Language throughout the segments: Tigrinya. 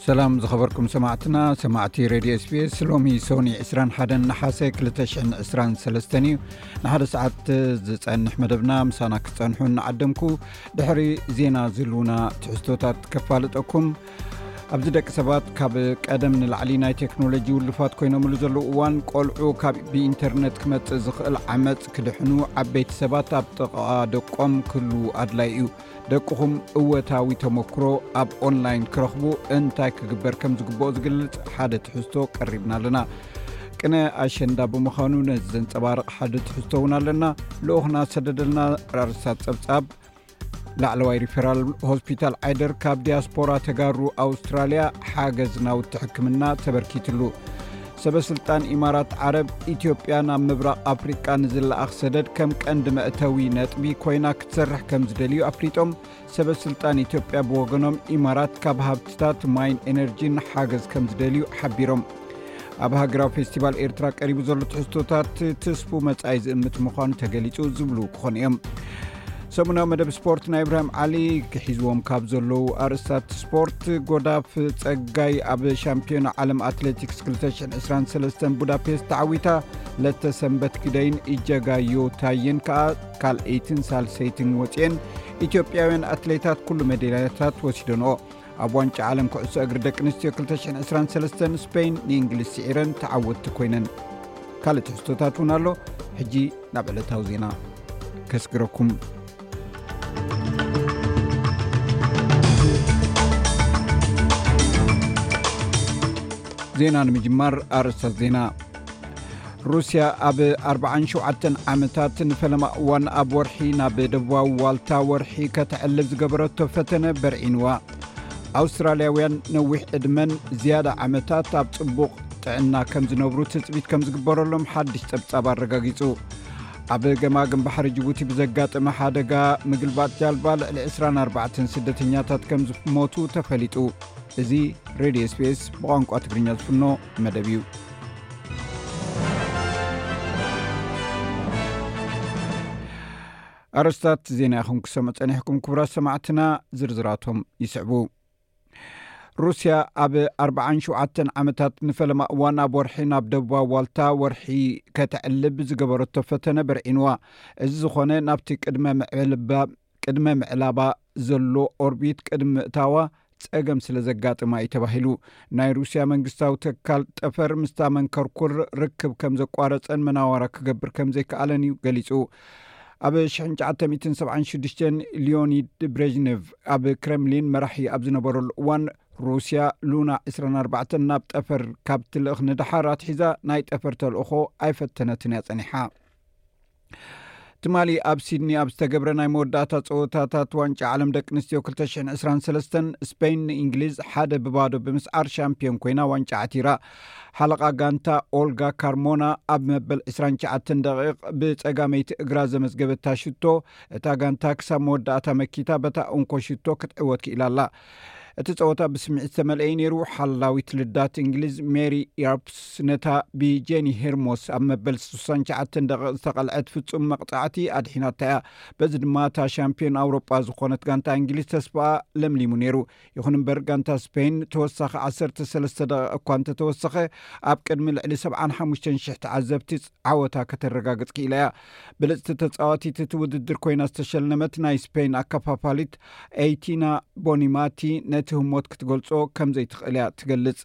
ሰላም ዝኸበርኩም ሰማዕትና ሰማዕቲ ሬድዮ ስፔስ ሎሚ ሶኒ 2ስራ ሓደን ንሓሰ 2ልተሽ0 ዕስራን ሰለስተን እዩ ንሓደ ሰዓት ዝፀንሕ መደብና ምሳና ክፀንሑ እናዓደምኩ ድሕሪ ዜና ዝልውና ትሕዝቶታት ከፋልጠኩም ኣብዚ ደቂ ሰባት ካብ ቀደም ንላዕሊ ናይ ቴክኖሎጂ ውሉፋት ኮይኖምሉ ዘለ እዋን ቆልዑ ካብ ብኢንተርነት ክመፅእ ዝኽእል ዓመፅ ክድሕኑ ዓበይቲ ሰባት ኣብ ጥቓ ደቆም ክህልው ኣድላይ እዩ ደቅኹም እወታዊ ተመክሮ ኣብ ኦንላይን ክረኽቡ እንታይ ክግበር ከም ዝግብኦ ዝግልፅ ሓደ ትሕዝቶ ቀሪብና ኣለና ቅነ ኣሸንዳ ብምዃኑ ነዚ ዘንፀባርቕ ሓደ ትሕዝቶ እውን ኣለና ልኡኹና ሰደደልና ራርሳት ፀብፃብ ላዕለዋይ ሪፈራል ሆስፒታል ዓይደር ካብ ዲያስፖራ ተጋሩ ኣውስትራልያ ሓገዝ ናውቲ ሕክምና ተበርኪትሉ ሰበ ስልጣን ኢማራት ዓረብ ኢትዮጵያ ናብ ምብራቕ ኣፍሪቃ ንዝለኣኽ ሰደድ ከም ቀንዲ መእተዊ ነጥቢ ኮይና ክትሰርሕ ከም ዝደልዩ ኣፍሊጦም ሰበ ስልጣን ኢትዮጵያ ብወገኖም ኢማራት ካብ ሃብትታት ማይን ኤነርጂን ሓገዝ ከም ዝደልዩ ሓቢሮም ኣብ ሃገራዊ ፌስቲቫል ኤርትራ ቀሪቡ ዘሎ ትሕዝቶታት ትስፉ መጻኢ ዝእምት ምዃኑ ተገሊጹ ዝብሉ ክኾኑ እዮም ሰሙናዊ መደብ ስፖርት ናይ እብራሂም ዓሊ ክሒዝዎም ካብ ዘለዉ ኣርእስታት ስፖርት ጎዳፍ ጸጋይ ኣብ ሻምፒዮና ዓለም ኣትሌቲክስ 223 ቡዳፔስት ተዓዊታ ለተሰንበት ግደይን እጀጋዮ ታይን ከኣ ካልኣይትን ሳልሰይትን ወፅኤን ኢትዮጵያውያን ኣትሌታት ኩሉ መደላያታት ወሲደንኦ ኣብ ዋንጫ ዓለም ኩዕሶ እግሪ ደቂ ኣንስትዮ 223 ስፐይን ንእንግሊዝ ስዒረን ተዓወትቲ ኮይነን ካልእ ትሕዝቶታት እውን ኣሎ ሕጂ ናብ ዕለታዊ ዜና ከስግረኩም ዜና ንምጅማር ኣርስታት ዜና ሩስያ ኣብ 47 ዓመታት ንፈለማ እዋን ኣብ ወርሒ ናብ ደቡባዊ ዋልታ ወርሒ ከተዕልብ ዝገበረቶ ፈተነ በርዒንዋ ኣውስትራልያውያን ነዊሕ ዕድመን ዝያዳ ዓመታት ኣብ ጽቡቕ ጥዕና ከም ዝነብሩ ትጽቢት ከም ዝግበረሎም ሓድሽ ጸብጻብ ኣረጋጊጹ ኣብ ገማግን ባሕሪ ጅቡቲ ብዘጋጠመ ሓደጋ ምግልባጥ ጃልባ ልዕሊ 24 ስደተኛታት ከም ዝሞቱ ተፈሊጡ እዚ ሬድዮ ስፔስ ብቋንቋ ትግርኛ ዝፍኖ መደብ እዩ። ኣረስታት ዜና ይኹም ክሰሙ ፀኒሕኩም ክቡራት ሰማዕትና ዝርዝራቶም ይስዕቡ ሩስያ ኣብ ኣርባዓን ሸውዓተን ዓመታት ንፈለማ እዋን ኣብ ወርሒ ናብ ደቡባ ዋልታ ወርሒ ከተዕልብ ዝገበረቶ ፈተነ በርዒንዋ እዚ ዝኾነ ናብቲ ቅድመ ምዕበልባ ቅድመ ምዕላባ ዘሎ ኦርቢት ቅድሚ ምእታዋ ጸገም ስለ ዘጋጥማ እዩ ተባሂሉ። ናይ ሩስያ መንግስታዊ ተካል ጠፈር ምስታ መንከርኩር ርክብ ከም ዘቋረጸን መናዋራ ክገብር ከም ዘይከኣለን እዩ ገሊጹ። ኣብ ሽሕን ትሽዓተ ሚእትን ሰብዓን ሽዱሽተን ሊዮኒድ ብሬዥኔቭ ኣብ ክረምሊን መራሒ ኣብ ዝነበረሉ እዋን ሩስያ ሉና ዕስራን ኣርባዕተን ናብ ጠፈር ካብ ትልእኽ ንደሓር ኣትሒዛ ናይ ጠፈር ተልእኾ ኣይፈተነትን እያ ጸኒሓ። ትማሊ ኣብ ሲድኒ ኣብ ዝተገብረ ናይ መወዳእታ ፀወታታት ዋንጫ ዓለም ደቂ ኣንስትዮ 223 ስፐይን ንእንግሊዝ ሓደ ብባዶ ብምስዓር ሻምፒዮን ኮይና ዋንጫ ዓቲራ ሓለቓ ጋንታ ኦልጋ ካርሞና ኣብ መበል 29 ደቂቕ ብፀጋመይቲ እግራ ዘመዝገበታ ሽቶ እታ ጋንታ ክሳብ መወዳእታ መኪታ በታ እንኮ ሽቶ ክትዕወት ክኢላ ኣላ እቲ ጸወታ ብስምዒት ዝተመልአዩ ነይሩ ሓላዊት ልዳት እንግሊዝ ሜሪ ያርፕስ ነታ ብጀኒ ሄርሞስ ኣብ መበል 69 ደቂ ዝተቐልዐት ፍጹም መቕጻዕቲ ኣድሒናታ እያ በዚ ድማ እታ ሻምፒዮን ኣውሮጳ ዝኾነት ጋንታ እንግሊዝ ተስፋኣ ለምሊሙ ነይሩ ይኹን እምበር ጋንታ ስፔን ተወሳኺ 13 ደቂ እኳ እንተተወሰኸ ኣብ ቅድሚ ልዕሊ 75 ሽሕ ተዓዘብቲ ዓወታ ከተረጋግጽ ክኢላ እያ። ብልጽቲ ተጻዋቲት እቲ ውድድር ኮይና ዝተሸለመት ናይ ስፔይን ኣከፋፋሊት ኤይቲና ቦኒማቲ ነቲ ህሞት ክትገልጾ ከም ዘይትኽእል እያ ትገልጽ።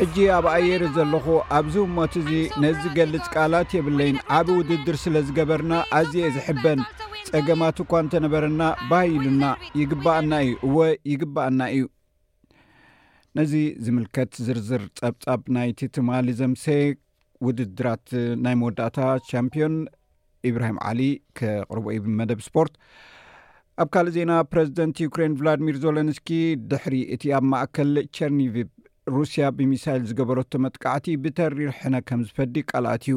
ሕጂ ኣብ ኣየር ዘለኹ ኣብዚ ህሞት እዚ ነዚ ዝገልጽ ቃላት የብለይን ዓቢ ውድድር ስለ ዝገበርና ኣዝየ ዝሕበን ጸገማት እኳ እንተነበረና ባህ ኢሉና ይግባኣና እዩ እወ ይግባኣና እዩ። ነዚ ዝምልከት ዝርዝር ጸብጻብ ናይቲ ትማሊ ዘምሰ ውድድራት ናይ መወዳእታ ቻምፒዮን ኢብራሂም ዓሊ ከቕርቦ ዩ መደብ ስፖርት ኣብ ካልእ ዜና ፕረዚደንት ዩክሬን ቭላድሚር ዞለንስኪ ድሕሪ እቲ ኣብ ማእከል ቸርኒቪ ሩስያ ብሚሳይል ዝገበረቶ መጥቃዕቲ ብተሪር ሕነ ከም ዝፈዲ ቃልኣት እዩ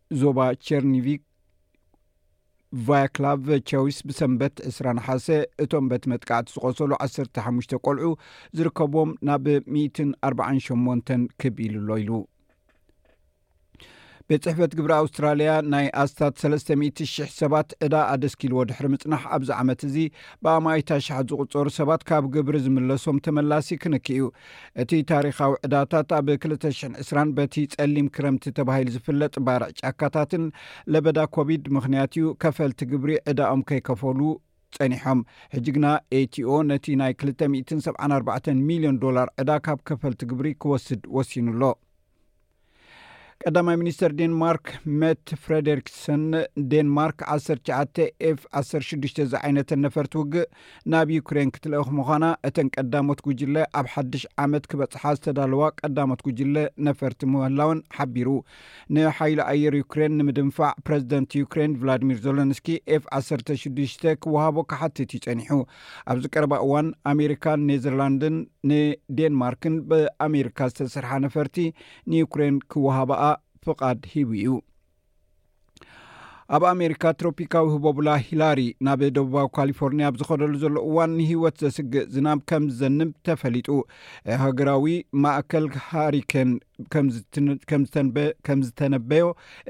ዞባ ቸርኒቪክ ቫያክላቭ ቸዊስ ብሰንበት ዕስራ ነሓሰ እቶም በቲ መጥቃዕቲ ዝቆሰሉ ዓሰርተ ሓሙሽተ ቆልዑ ዝርከብዎም ናብ ሚእትን ኣርባዓን ሸሞንተን ክብ ኢሉ ኣሎ ኢሉ ቤት ፅሕፈት ግብሪ ኣውስትራልያ ናይ ኣስታት ሰለስተ ሚእቲ ሽሕ ሰባት ዕዳ ኣደስኪልዎ ድሕሪ ምፅናሕ ኣብዚ ዓመት እዚ ብኣማይት ኣሽሓት ዝቁፀሩ ሰባት ካብ ግብሪ ዝምለሶም ተመላሲ ክንክ እዩ እቲ ታሪኻዊ ዕዳታት ኣብ 20020 በቲ ጸሊም ክረምቲ ተባሂሉ ዝፍለጥ ባርዕ ጫካታትን ለበዳ ኮቪድ ምኽንያት እዩ ከፈልቲ ግብሪ ዕዳኦም ከይከፈሉ ጸኒሖም ሕጂ ግና ኤቲኦ ነቲ ናይ 274 ሚልዮን ዶላር ዕዳ ካብ ከፈልቲ ግብሪ ክወስድ ወሲኑ ኣሎ ቀዳማይ ሚኒስተር ዴንማርክ መት ፍረደርክሰን ዴንማርክ ዓሰርሸዓተ ኤፍ ዓሰርተ ሽዱሽተ ዝዓይነተን ነፈርቲ ውግእ ናብ ዩክሬን ክትልእኽ ምዃና እተን ቀዳሞት ጉጅለ ኣብ ሓድሽ ዓመት ክበጽሓ ዝተዳለዋ ቀዳሞት ጉጅለ ነፈርቲ ምህላወን ሓቢሩ ንሓይሊ ኣየር ዩክሬን ንምድንፋዕ ፕረዚደንት ዩክሬን ቭላድሚር ዞሎንስኪ ኤፍ ዓሰርተ ሽዱሽተ ክወሃቦ ክሓትት እዩ ጸኒሑ ኣብዚ ቀረባ እዋን ኣሜሪካን ኔዘርላንድን ንዴንማርክን ብኣሜሪካ ዝተሰርሓ ነፈርቲ ንዩክሬን ክወሃባኣ ፍቓድ ሂቡ እዩ ኣብ ኣሜሪካ ትሮፒካዊ ህቦቡላ ሂላሪ ናብ ደቡባዊ ካሊፎርኒያ ኣብ ዝኸደሉ ዘሎ እዋን ንህይወት ዘስግእ ዝናብ ከም ዝዘንብ ተፈሊጡ ሃገራዊ ማእከል ሃሪኬን ከም ዝተነበዮ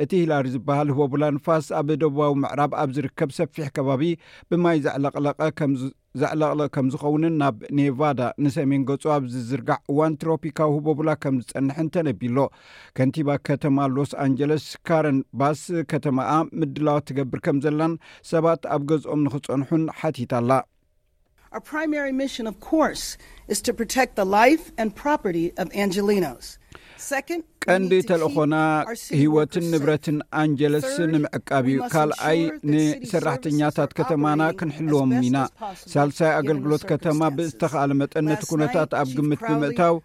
እቲ ሂላሪ ዝበሃል ህቦቡላ ንፋስ ኣብ ደቡባዊ ምዕራብ ኣብ ዝርከብ ሰፊሕ ከባቢ ብማይ ዘዕለቕለቐ ከምዝ ዘዕለቕለቕ ከም ዝኸውንን ናብ ኔቫዳ ንሰሜን ገጹ ኣብ ዝዝርጋሕ እዋን ትሮፒካዊ ህቦቡላ ከም ዝጸንሕን ተነቢሎ ከንቲባ ከተማ ሎስ ኣንጀለስ ካረን ባስ ከተማኣ ምድላዋት ትገብር ከም ዘላን ሰባት ኣብ ገዝኦም ንኽጸንሑን ሓቲት ኣላ Our primary mission, of course, is to protect the life and property of Angelinos. ቀንዲ ተልእኾና ህይወትን ንብረትን ኣንጀለስ ንምዕቃብ እዩ ካልኣይ ንሰራሕተኛታት ከተማና ክንሕልዎም ኢና ሳልሳይ ኣገልግሎት ከተማ ብዝተካኣለ መጠን ነቲ ኩነታት ኣብ ግምት ብምእታው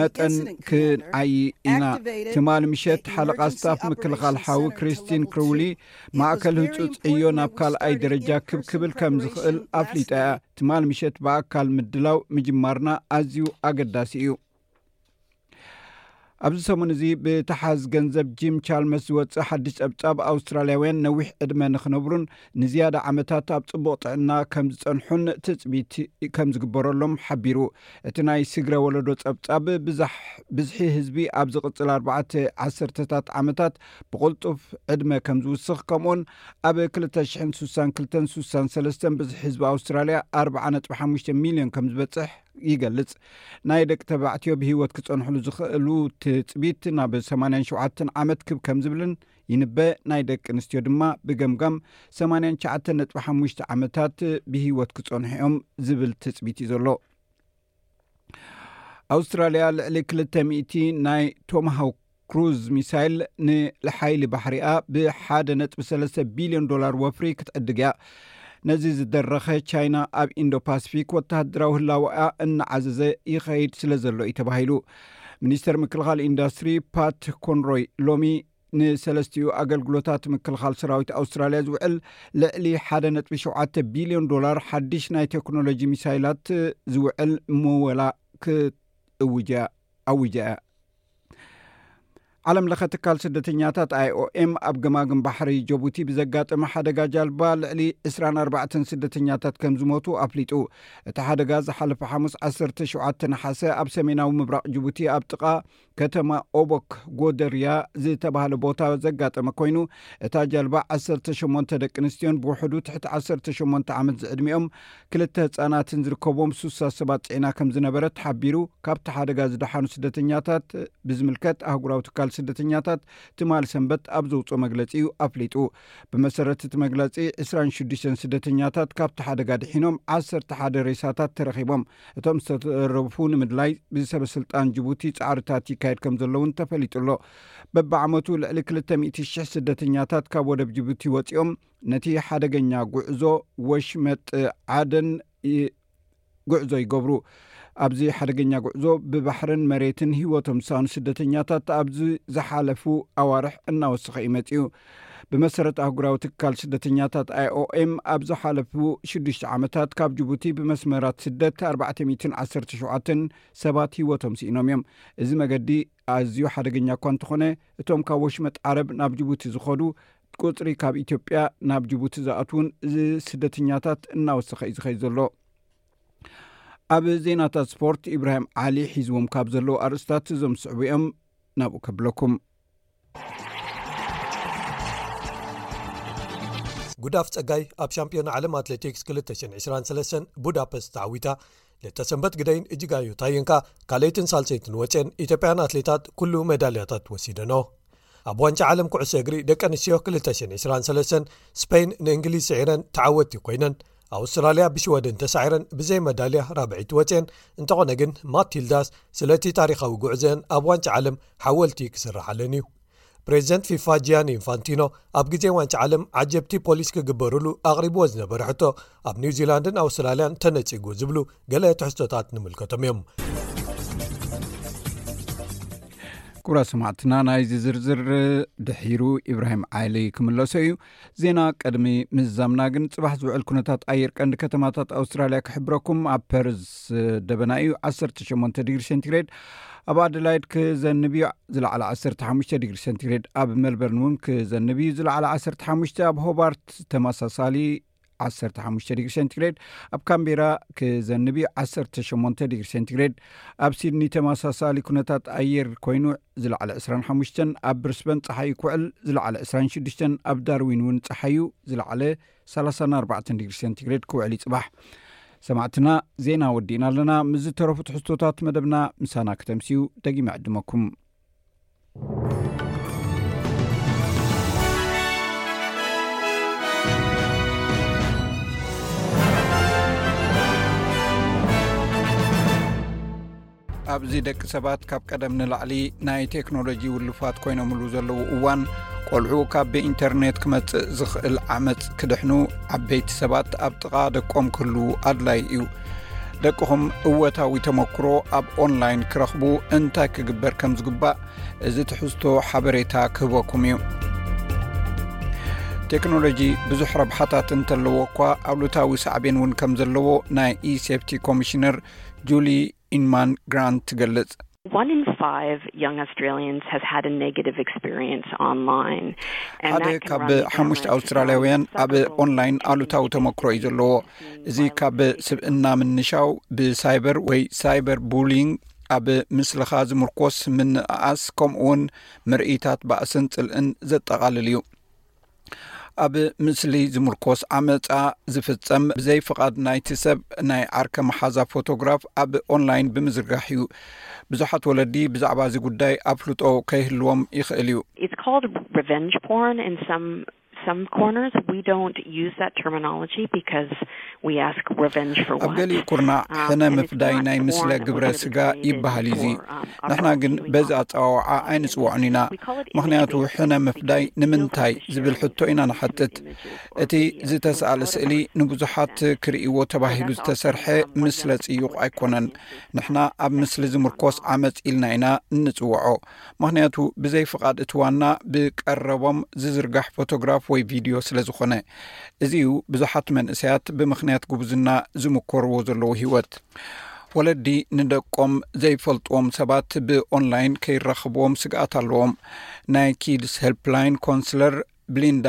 መጠን ክንዓይ ኢና ትማል ምሸት ሓለቃ ስታፍ ምክልኻል ሓዊ ክሪስቲን ክሩውሊ ማእከል ህፁፅ ዕዮ ናብ ካልኣይ ደረጃ ክብ ክብል ከም ዝኽእል ኣፍሊጣ እያ ትማል ምሸት ብኣካል ምድላው ምጅማርና ኣዝዩ ኣገዳሲ እዩ ኣብዚ ሰሙን እዚ ብተሓዝ ገንዘብ ጂም ቻልመስ ዝወፅእ ሓድሽ ፀብፃብ ኣውስትራልያውያን ነዊሕ ዕድመ ንክነብሩን ንዝያዳ ዓመታት ኣብ ፅቡቅ ጥዕና ከም ዝፀንሑን ትፅቢት ከም ዝግበረሎም ሓቢሩ እቲ ናይ ስግረ ወለዶ ፀብፃብ ብዛሕ ብዝሒ ህዝቢ ኣብ ዝቅፅል ኣርባዕተ ዓሰርተታት ዓመታት ብቁልጡፍ ዕድመ ከም ዝውስኽ ከምኡውን ኣብ 262 63 ብዝሒ ህዝቢ ኣውስትራልያ 4 ነጥቢ ሓሙሽተ ሚልዮን ከም ዝበፅሕ ይገልጽ ናይ ደቂ ተባዕትዮ ብሂወት ክጸንሕሉ ዝኽእሉ ትጽቢት ናብ 87 ዓመት ክብ ከም ዝብልን ይንበ ናይ ደቂ ኣንስትዮ ድማ ብገምጋም 89.5 ዓመታት ብሂወት ክጸንሑ እዮም ዝብል ትጽቢት እዩ ዘሎ ኣውስትራልያ ልዕሊ 200 ናይ ቶማሃው ክሩዝ ሚሳይል ንሓይሊ ባሕሪኣ ብሓደ ነጥቢ ሰለስተ ቢልዮን ዶላር ወፍሪ ክትዕድግ እያ። ነዚ ዝደረኸ ቻይና ኣብ ኢንዶ ፓስፊክ ወተሃደራዊ ህላወኣ እናዓዘዘ ይኸይድ ስለ ዘሎ እዩ ተባሂሉ። ሚኒስተር ምክልኻል ኢንዳስትሪ ፓት ኮንሮይ ሎሚ ንሰለስቲኡ ኣገልግሎታት ምክልኻል ሰራዊት ኣውስትራልያ ዝውዕል ልዕሊ ሓደ ነጥቢ ሸውዓተ ቢልዮን ዶላር ሓድሽ ናይ ቴክኖሎጂ ሚሳይላት ዝውዕል ምወላ ክትእውጅ እያ ኣዊጃ እያ። ዓለም ለኸ ትካል ስደተኛታት ኣይኦኤም ኣብ ገማግም ባሕሪ ጀቡቲ ብዘጋጠመ ሓደጋ ጃልባ ልዕሊ 24 ስደተኛታት ከም ዝሞቱ ኣፍሊጡ እቲ ሓደጋ ዝሓለፈ ሓሙስ 17 ነሓሰ ኣብ ሰሜናዊ ምብራቅ ጅቡቲ ኣብ ጥቃ ከተማ ኦቦክ ጎደርያ ዝተባሃለ ቦታ ዘጋጠመ ኮይኑ እታ ጃልባ 18 ደቂ ኣንስትዮን ብውሕዱ ትሕቲ 18 ዓመት ዝዕድሚኦም ክልተ ህጻናትን ዝርከብዎም ሱሳ ሰባት ጽዒና ከም ዝነበረት ሓቢሩ። ካብቲ ሓደጋ ዝደሓኑ ስደተኛታት ብዝምልከት ኣህጉራዊ ትካል ስደተኛታት ትማሊ ሰንበት ኣብ ዘውጽኦ መግለጺ እዩ ኣፍሊጡ። ብመሰረት እቲ መግለጺ ዕስራን ሽዱሽተን ስደተኛታት ካብቲ ሓደጋ ድሒኖም ዓሰርተ ሓደ ሬሳታት ተረኺቦም። እቶም ዝተረፉ ንምድላይ ብሰበስልጣን ጅቡቲ ጻዕርታት ይካየድ ከም ዘሎ እውን ተፈሊጡ ኣሎ። በብዓመቱ ልዕሊ ክልተ ሚእቲ ሽሕ ስደተኛታት ካብ ወደብ ጅቡቲ ወጺኦም ነቲ ሓደገኛ ጉዕዞ ወሽመጥ ዓደን ጉዕዞ ይገብሩ ኣብዚ ሓደገኛ ጉዕዞ ብባሕርን መሬትን ሂወቶም ዝሳኑ ስደተኛታት ኣብዚ ዝሓለፉ ኣዋርሕ እናወስኸ እዩ መፅኡ ብመሰረት ኣህጉራዊ ትካል ስደተኛታት ኣይኦኤም ኣብ ዝሓለፉ ሽዱሽተ ዓመታት ካብ ጅቡቲ ብመስመራት ስደት 417 ሰባት ሂወቶም ስኢኖም እዮም እዚ መገዲ ኣዝዩ ሓደገኛ እኳ እንተኾነ እቶም ካብ ወሽመጥ ዓረብ ናብ ጅቡቲ ዝኸዱ ቁፅሪ ካብ ኢትዮጵያ ናብ ጅቡቲ ዝኣትዉን ስደተኛታት እናወሰኸ እዩ ዝኸይ ዘሎ ኣብ ዜናታት ስፖርት ኢብራሂም ዓሊ ሒዝዎም ካብ ዘለዉ ኣርእስታት እዞም ዝስዕቡ እዮም ናብኡ ከብለኩም ጉዳፍ ጸጋይ ኣብ ሻምፒዮና ዓለም ኣትሌቲክስ 223 ቡዳፐስት ተዓዊታ ለተሰንበት ግደይን እጅጋዮ ታየን ከኣ ካልኣይትን ሳልሰይትን ወጽን ኢትዮጵያን ኣትሌታት ኩሉ መዳልያታት ወሲደኖ ኣብ ዋንጫ ዓለም ኩዕሶ እግሪ ደቂ ኣንስትዮ 223 ስፐይን ንእንግሊዝ ስዒረን ተዓወቲ ኮይነን ኣውስትራልያ ብሽወደን ተሳዒረን ብዘይ መዳልያ ራብዒቲ ወፅን እንተኾነ ግን ማትልዳስ ስለቲ ታሪካዊ ጉዕዘን ኣብ ዋንጫ ዓለም ሓወልቲ ክስርሓለን እዩ ፕሬዚደንት ፊፋ ጂያኒ ኢንፋንቲኖ ኣብ ግዜ ዋንጫ ዓለም ዓጀብቲ ፖሊስ ክግበርሉ ኣቕሪብዎ ዝነበረ ሕቶ ኣብ ኒውዚላንድን ኣውስትራልያን ተነጺጉ ዝብሉ ገለ ትሕዝቶታት ንምልከቶም እዮም ኩብራ ሰማዕትና ናይዚ ዝርዝር ድሒሩ ኢብራሂም ዓይሊ ክምለሶ እዩ ዜና ቅድሚ ምዛምና ግን ጽባሕ ዝውዕል ኩነታት ኣየር ቀንዲ ከተማታት ኣውስትራልያ ክሕብረኩም ኣብ ፐርዝ ደበና እዩ 18 ዲግሪ ሴንቲግሬድ ኣብ ኣደላይድ ክዘንብ እዩ ዝለዓለ 15 ዲግሪ ሴንቲግሬድ ኣብ መልበርን እውን ክዘንብ እዩ ዝለዓለ 15 ኣብ ሆባርት ተመሳሳሊ 15 ዲግሪ ሴንቲግሬድ ኣብ ካምቢራ ክዘንብ እዩ 18 ዲግሪ ሴንቲግሬድ ኣብ ሲድኒ ተመሳሳሊ ኩነታት ኣየር ኮይኑ ዝለዕለ 25 ኣብ ብርስበን ፀሓይ ኩዕል ዝለዕለ 26 ኣብ ዳርዊን እውን ፀሓዩ ዝለዕለ 34 ዲግሪ ሴንቲግሬድ ክውዕል ይፅባሕ ሰማዕትና ዜና ወዲእና ኣለና ምስ ዝተረፉ ትሕዝቶታት መደብና ምሳና ክተምስዩ ደጊመ ዕድመኩም ኣብዚ ደቂ ሰባት ካብ ቀደም ንላዕሊ ናይ ቴክኖሎጂ ውልፋት ኮይኖምሉ ዘለዉ እዋን ቆልዑ ካብ ብኢንተርኔት ክመጽእ ዝኽእል ዓመፅ ክድሕኑ ዓበይቲ ሰባት ኣብ ጥቓ ደቆም ክህልው ኣድላይ እዩ ደቅኹም እወታዊ ተመክሮ ኣብ ኦንላይን ክረኽቡ እንታይ ክግበር ከም ዝግባእ እዚ ትሕዝቶ ሓበሬታ ክህበኩም እዩ ቴክኖሎጂ ብዙሕ ረብሓታት እንተለዎ እኳ ኣሉታዊ ሳዕቤን እውን ከም ዘለዎ ናይ ኢሴፍቲ ኮሚሽነር ጁሊ ኢንማን ግራንት ትገልጽ One in five young Australians has had a negative experience online. ሓደ ካብ ሓሙሽተ ኣውስትራልያውያን ኣብ ኦንላይን ኣሉታዊ ተመክሮ እዩ ዘለዎ እዚ ካብ ስብእና ምንሻው ብሳይበር ወይ ሳይበር ቡሊንግ ኣብ ምስልኻ ዝምርኮስ ምንእኣስ ከምኡ እውን ምርኢታት ባእስን ፅልእን ዘጠቓልል እዩ ኣብ ምስሊ ዝምርኮስ ዓመፃ ዝፍፀም ብዘይ ፍቓድ ናይቲ ሰብ ናይ ዓርከ መሓዛ ፎቶግራፍ ኣብ ኦንላይን ብምዝርጋሕ እዩ ብዙሓት ወለዲ ብዛዕባ እዚ ጉዳይ ኣፍልጦ ከይህልዎም ይኽእል እዩ ኣብ ገሊኡ ኩርናዕ um, ሕነ ምፍዳይ ናይ ምስለ ግብረ ስጋ ይበሃል እዩ እዙ um, ንሕና ግን በዚ ኣፀዋውዓ um, ኣይንፅውዖን ኢና ምክንያቱ ሕነ ምፍዳይ ንምንታይ ዝብል ሕቶ ኢና ንሓትት እቲ ዝተሰኣለ ስእሊ ንብዙሓት ክርእዎ ተባሂሉ ዝተሰርሐ ምስለ ፅዩቕ ኣይኮነን ንሕና ኣብ ምስሊ ዝምርኮስ ዓመፅ ኢልና ኢና እንፅውዖ ምክንያቱ ብዘይ ፍቓድ እቲ ዋና ብቀረቦም ዝዝርጋሕ ፎቶግራፍ ወይ ቪድዮ ስለ ዝኾነ እዚ እዩ ብዙሓት መንእሰያት ብምክንያት ጉብዝና ዝምኮርዎ ዘለዉ ሂወት ወለዲ ንደቆም ዘይፈልጥዎም ሰባት ብኦንላይን ከይራኸብዎም ስግኣት ኣለዎም ናይ ኪድስ ሄልፕላይን ኮንስለር ብሊንዳ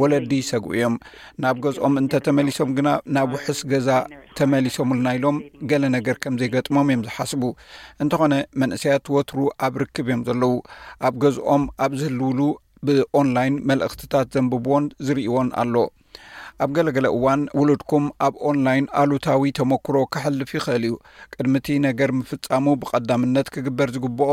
ወለዲ ይሰግኡ እዮም። ናብ ገዝኦም እንተ ተመሊሶም ግና ናብ ውሕስ ገዛ ተመሊሶምልና ኢሎም ገለ ነገር ከም ዘይገጥሞም እዮም ዝሓስቡ። እንተኾነ መንእሰያት ወትሩ ኣብ ርክብ እዮም ዘለዉ። ኣብ ገዝኦም ኣብ ዝህልውሉ ብኦንላይን መልእኽትታት ዘንብብዎን ዝርእይዎን ኣሎ። ኣብ ገለገለ እዋን ውሉድኩም ኣብ ኦንላይን ኣሉታዊ ተመክሮ ከሕልፍ ይኽእል እዩ። ቅድሚ እቲ ነገር ምፍጻሙ ብቐዳምነት ክግበር ዝግብኦ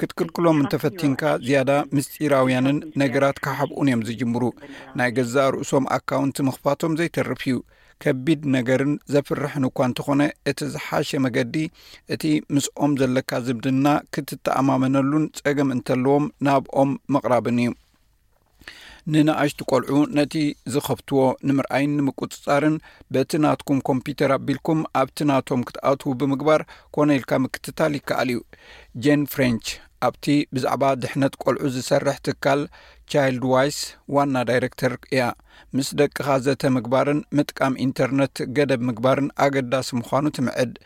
ክትክልክሎም እንተ ፈቲንካ ዝያዳ ምስጢራውያንን ነገራት ክሓብኡን እዮም ዝጅምሩ። ናይ ገዛእ ርእሶም ኣካውንት ምኽፋቶም ዘይተርፍ እዩ። ከቢድ ነገርን ዘፍርሕን እኳ እንተኾነ እቲ ዝሓሸ መገዲ እቲ ምስኦም ዘለካ ዝምድና ክትተኣማመነሉን ጸገም እንተለዎም ናብኦም ምቕራብን እዩ። ንነኣሽቱ ቆልዑ ነቲ ዝኸፍትዎ ንምርኣይን ንምቁፅፃርን በቲ ናትኩም ኮምፒተር ኣቢልኩም ኣብቲ ናቶም ክትኣትዉ ብምግባር ኮነ ኢልካ ምክትታል ይከኣል እዩ ጄን ፍሬንች ኣብቲ ብዛዕባ ድሕነት ቆልዑ ዝሰርሕ ትካል ቻይልድ ዋይስ ዋና ዳይረክተር እያ ምስ ደቅኻ ዘተ ምግባርን ምጥቃም ኢንተርነት ገደብ ምግባርን ኣገዳሲ ምዃኑ ትምዕድ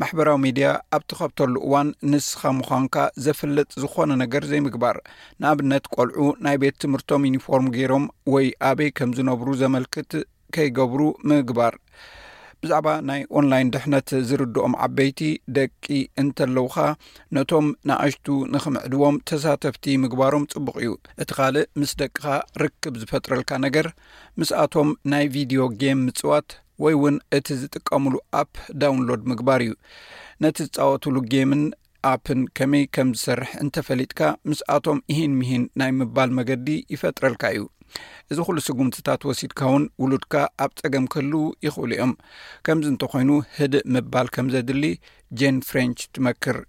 ማሕበራዊ ሚድያ ኣብ ትኸብተሉ እዋን ንስኻ ምዃንካ ዘፍልጥ ዝኾነ ነገር ዘይምግባር ንኣብነት ቆልዑ ናይ ቤት ትምህርቶም ዩኒፎርም ገይሮም ወይ ኣበይ ከም ዝነብሩ ዘመልክት ከይገብሩ ምግባር ብዛዕባ ናይ ኦንላይን ድሕነት ዝርድኦም ዓበይቲ ደቂ እንተለውኻ ነቶም ንኣሽቱ ንክምዕድዎም ተሳተፍቲ ምግባሮም ጽቡቕ እዩ እቲ ካልእ ምስ ደቅኻ ርክብ ዝፈጥረልካ ነገር ምስኣቶም ናይ ቪድዮ ጌም ምጽዋት ወይ እውን እቲ ዝጥቀምሉ ኣፕ ዳውንሎድ ምግባር እዩ ነቲ ዝፃወትሉ ጌምን ኣፕን ከመይ ከም ዝሰርሕ እንተፈሊጥካ ምስኣቶም እሂን ምሂን ናይ ምባል መገዲ ይፈጥረልካ እዩ እዚ ኩሉ ስጉምትታት ወሲድካ እውን ውሉድካ ኣብ ፀገም ክህልው ይኽእሉ እዮም ከምዚ እንተኮይኑ ህድእ ምባል ከም ዘድሊ ጄን ፍሬንች ትመክር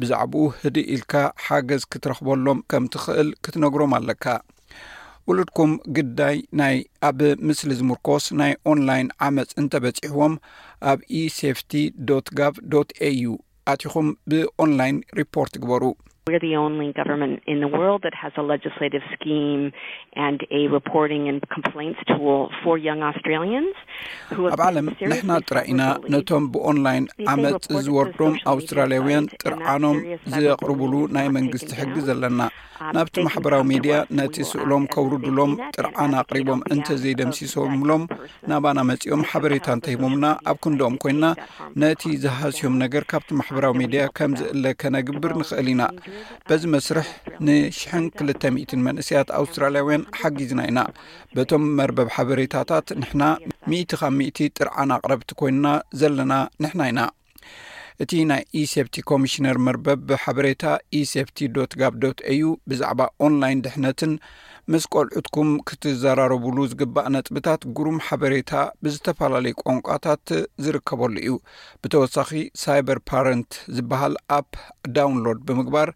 ብዛዕባኡ ህድእ ኢልካ ሓገዝ ክትረኽበሎም ከም ትኽእል ክትነግሮም ኣለካ ውሉድኩም ግዳይ ናይ ኣብ ምስሊ ዝምርኮስ ናይ ኦንላይን ዓመፅ እንተበፂሕዎም ኣብ ኢሴፍቲ ጋቭ ኤዩ ኣቲኹም ብኦንላይን ሪፖርት ግበሩ ኣብ ዓለም ንሕና ጥራይ ኢና ነቶም ብኦንላይን ዓመፅ ዝወርዶም ኣውስትራልያውያን ጥርዓኖም ዘቕርብሉ ናይ መንግስቲ ሕጊ ዘለና ናብቲ ማሕበራዊ ሚድያ ነቲ ስእሎም ከውርድሎም ጥርዓን ኣቕሪቦም እንተዘይደምሲሶምሎም ናባና መፂኦም ሓበሬታ እንተሂቦምና ኣብ ክንዶኦም ኮይና ነቲ ዝሃስዮም ነገር ካብቲ ማሕበራዊ ሚድያ ከም ዝእለ ከነግብር ንኽእል ኢና በዚ መስርሕ ንሽሕን ክልተ ሚእትን መንእስያት ኣውስትራልያውያን ሓጊዝና ኢና በቶም መርበብ ሓበሬታታት ንሕና ሚእቲ ካብ ሚእቲ ጥርዓን ኣቕረብቲ ኮይንና ዘለና ንሕና ኢና እቲ ናይ ኢሴፍቲ ኮሚሽነር መርበብ ሓበሬታ ኢሴፍቲ ዶት ጋብ ዶት ኤዩ ብዛዕባ ኦንላይን ድሕነትን ምስ ቆልዑትኩም ክትዘራረቡሉ ዝግባእ ነጥብታት ጉሩም ሓበሬታ ብዝተፈላለዩ ቋንቋታት ዝርከበሉ እዩ ብተወሳኺ ሳይበር ፓረንት ዝበሃል ኣፕ ዳውንሎድ ብምግባር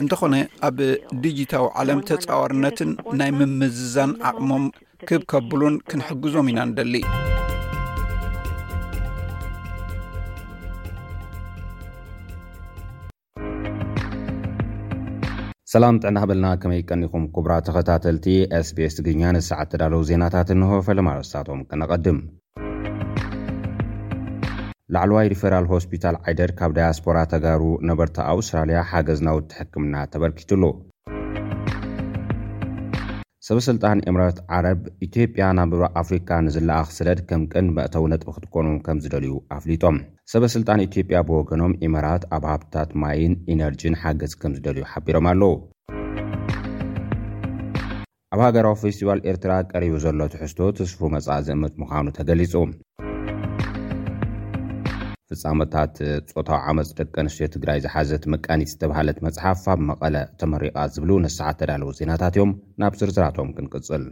እንተኾነ ኣብ ዲጂታዊ ዓለም ተጻዋርነትን ናይ ምምዝዛን ዓቕሞም ክብ ከብሉን ክንሕግዞም ኢና ንደሊ። ሰላም ጥዕና ሃበልና ከመይ ቀኒኹም ኩቡራ ተኸታተልቲ ስቤስ ትግርኛ ንሰዓት ተዳለዉ ዜናታት እንሆ ፈለማ ኣርስታቶም ከነቐድም ላዕለዋይ ሪፈራል ሆስፒታል ዓይደር ካብ ዳያስፖራ ተጋሩ ነበርቲ ኣውስትራልያ ሓገዝ ናውቲ ሕክምና ተበርኪቱሉ። ሰበስልጣን ኤምራት ዓረብ፣ ኢትዮጵያ ናብ ኣፍሪካ ንዝለኣኽ ሰደድ ከም ቀንዲ መእተዊ ነጥቢ ክትኮኖም ከምዝደልዩ ኣፍሊጦም። ሰበስልጣን ኢትዮጵያ ብወገኖም ኢመራት ኣብ ሃብትታት ማይን ኢነርጂን ሓገዝ ከምዝደልዩ ሓቢሮም ኣለው። ኣብ ሃገራዊ ፌስቲቫል ኤርትራ ቀሪቡ ዘሎ ትሕዝቶ ትስፉው መጻኢ ዝእምት ምዃኑ ተገሊጹ። ፍጻመታት ጾታዊ ዓመጽ ደቂ ኣንስትዮ ትግራይ ዝሓዘት መቃኒት ዝተብሃለት መጽሓፍ ኣብ መቐለ ተመሪቓ ዝብሉ ንሰዓት ተዳለዉ ዜናታት እዮም። ናብ ዝርዝራቶም ክንቅጽል።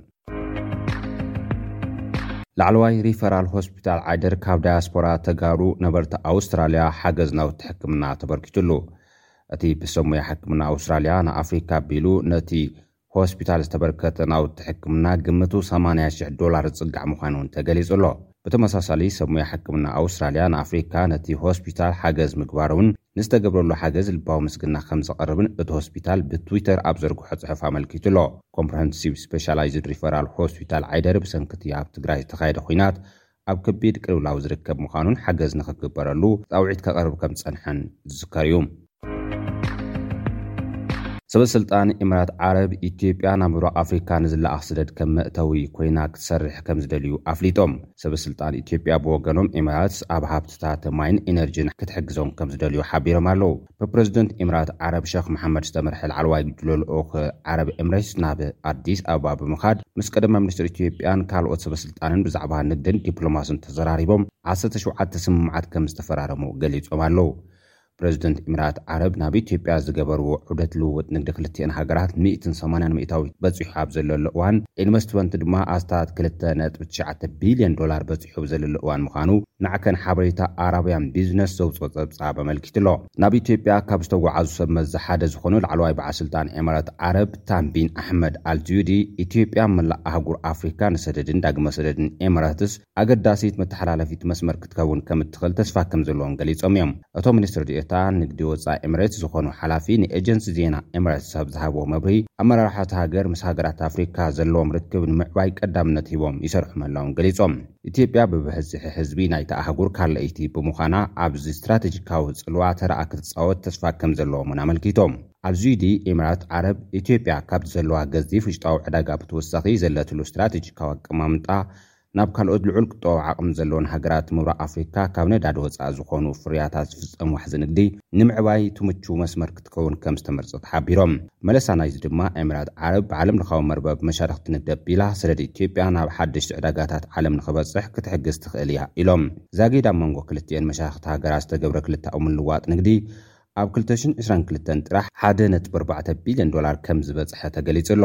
ላዕለዋይ ሪፈራል ሆስፒታል ዓይደር ካብ ዳያስፖራ ተጋሩ ነበርቲ ኣውስትራልያ ሓገዝ ናውቲ ሕክምና ተበርኪቱሉ። እቲ ብሰብ ሞያ ሕክምና ኣውስትራልያ ንኣፍሪካ ኣቢሉ ነቲ ሆስፒታል ዝተበርከተ ናውቲ ሕክምና ግምቱ ሰማንያ ሽሕ ዶላር ዝጽጋዕ ምዃኑ'ውን ተገሊጹ ኣሎ። ብተመሳሳሊ ሰብ ሞያ ሕክምና ኣውስትራልያ ንኣፍሪካ ነቲ ሆስፒታል ሓገዝ ምግባሩን ንዝተገብረሉ ሓገዝ ልባዊ ምስግና ከምዘቕርብን እቲ ሆስፒታል ብትዊተር ኣብ ዘርግሖ ጽሑፍ ኣመልኪቱ ኣሎ። ኮምፕረሀንሲቭ ስፔሻላይዝድ ሪፈራል ሆስፒታል ዓይደር ብሰንኪ'ቲ ኣብ ትግራይ ዝተኻየደ ኹናት ኣብ ከቢድ ቅልውላው ዝርከብ ምዃኑን ሓገዝ ንኽግበረሉ ጻውዒት ከቕርብ ከም ዝጸንሐን ዝዝከር እዩ። ሰበስልጣን ኢማራት ዓረብ፣ ኢትዮጵያ ናብ ምብራቕ ኣፍሪካ ንዝለኣኽ ስደድ ከም መእተዊ ኮይና ክትሰርሕ ከም ዝደልዩ ኣፍሊጦም። ሰበስልጣን ኢትዮጵያ ብወገኖም ኢማራትስ ኣብ ሃብትታት ማይን ኢነርጂን ክትሕግዞም ከም ዝደልዩ ሓቢሮም ኣለው። ብፕረዚደንት ኢምራት ዓረብ ሸኽ መሓመድ ዝተመርሐ ላዕለዋይ ጉጅለ ልኡኽ ዓረብ ኤምሬትስ ናብ ኣዲስ ኣበባ ብምኻድ ምስ ቀዳማይ ሚኒስትር ኢትዮጵያን ካልኦት ሰበስልጣንን ብዛዕባ ንግድን ዲፕሎማስን ተዘራሪቦም ዓሰርተ ሸውዓተ ስምምዓት ከምዝተፈራረሙ ገሊፆም ኣለው። ፕረዚደንት ኢምራት ዓረብ ናብ ኢትዮጵያ ዝገበርዎ ዑደት ልውውጥ ንግዲ ክልቲኤን ሃገራት ሚእትን ሰማንያን ሚእታዊት በፂሑ ኣብ ዘለሉ እዋን ኢንቨስትመንት ድማ ኣስታት ክልተ ነጥቢ ትሽዓተ ቢሊየን ዶላር በፂሑ በጺሑ ዘለሉ እዋን ምዃኑ ማዕከን ሓበሬታ ኣራብያን ቢዝነስ ዘውጽኦ ጸብጻብ ኣመልኪቱ'ሎ። ናብ ኢትዮጵያ ካብ ዝተጓዓዙ ሰብ መዚ ሓደ ዝኾኑ ላዕለዋይ በዓል ስልጣን ኤመራት ዓረብ ታምቢን ኣሕመድ ኣል ዝዩዲ፣ ኢትዮጵያ ኣብ መላእ ኣህጉር ኣፍሪካ ንሰደድን ዳግመ ሰደድን ኤመራትስ ኣገዳሲት መተሓላለፊት መስመር ክትከውን ከምትኽእል ተስፋ ከምዘለዎም ገሊጾም እዮም። እቶም ሚኒስትር ዲኤታ ንግዲ ወፃኢ ኤምሬትስ ዝኾኑ ሓላፊ ንኤጀንሲ ዜና ኤምሬትስ ኣብ ዝሃብዎ መብርሂ፣ ኣመራርሓ እታ ሃገር ምስ ሃገራት ኣፍሪካ ዘለዎም ርክብ ንምዕባይ ቀዳምነት ሂቦም ይሰርሑ ምህላዎም ገሊፆም። ኢትዮጵያ ብብሕዝሒ ህዝቢ ናይታ ኣህጉር ካልኣይቲ ብምዃና ኣብዚ ስትራቴጂካዊ ፅልዋ ተራኣ ክትፃወት ተስፋ ከምዘለዎም እውን ኣመልኪቶም። ኣብ ዝይዲ ኢምራት ዓረብ ኢትዮጵያ ካብቲ ዘለዋ ገዚፍ ውሽጣዊ ዕዳጋ ብተወሳኺ ዘለትሉ ስትራቴጂካዊ ኣቀማምጣ ናብ ካልኦት ልዑል ቁጠባዊ ዓቕሚ ዘለወን ሃገራት ምብራቕ ኣፍሪካ ካብ ነዳዲ ወፃኢ ዝኾኑ ፍርያታት ዝፍፀም ዋሕዚ ንግዲ ንምዕባይ እቱ ምቹው መስመር ክትከውን ከምዝተመርፀት ሓቢሮም። መለሳ ናይዚ ድማ ኤሚራት ዓረብ ብዓለም ለኻዊ መርበብ መሻርኽቲ ንግዲ ኣቢላ ሰደድ ኢትዮጵያ ናብ ሓደሽቲ ዕዳጋታት ዓለም ንኽበፅሕ ክትሕግዝ ትኽእል እያ ኢሎም። ዛጊድ ኣብ መንጎ ክልቲኤን መሻርኽቲ ሃገራት ዝተገብረ ክልተኣዊ ምልውዋጥ ንግዲ ኣብ ክልተ ሽሕን ዕስራን ክልተን ጥራሕ ሓደ ነጥቢ ኣርባዕተ ቢሊየን ዶላር ከምዝበፅሐ ተገሊፁ ኣሎ።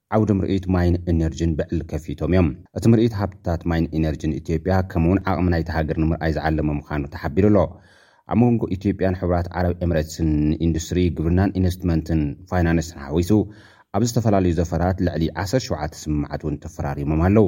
ዓውዲ ምርኢት ማይን ኢነርጂን ብዕሊ ከፊቶም እዮም። እቲ ምርኢት ሃብትታት ማይን ኢነርጂን ኢትዮጵያ ከምኡ'ውን ዓቕሚ ናይታ ሃገር ንምርኣይ ዝዓለመ ምዃኑ ተሓቢሩ ኣሎ። ኣብ መጎንጎ ኢትዮጵያን ሕቡራት ዓረብ ኤምሬትስን ንኢንዱስትሪ፣ ግብርናን ኢንቨስትመንትን ፋይናንስን ሓዊሱ ኣብ ዝተፈላለዩ ዘፈራት ልዕሊ ዓሰርተ ሸውዓተ ስምምዓት እውን ተፈራሪሞም ኣለው።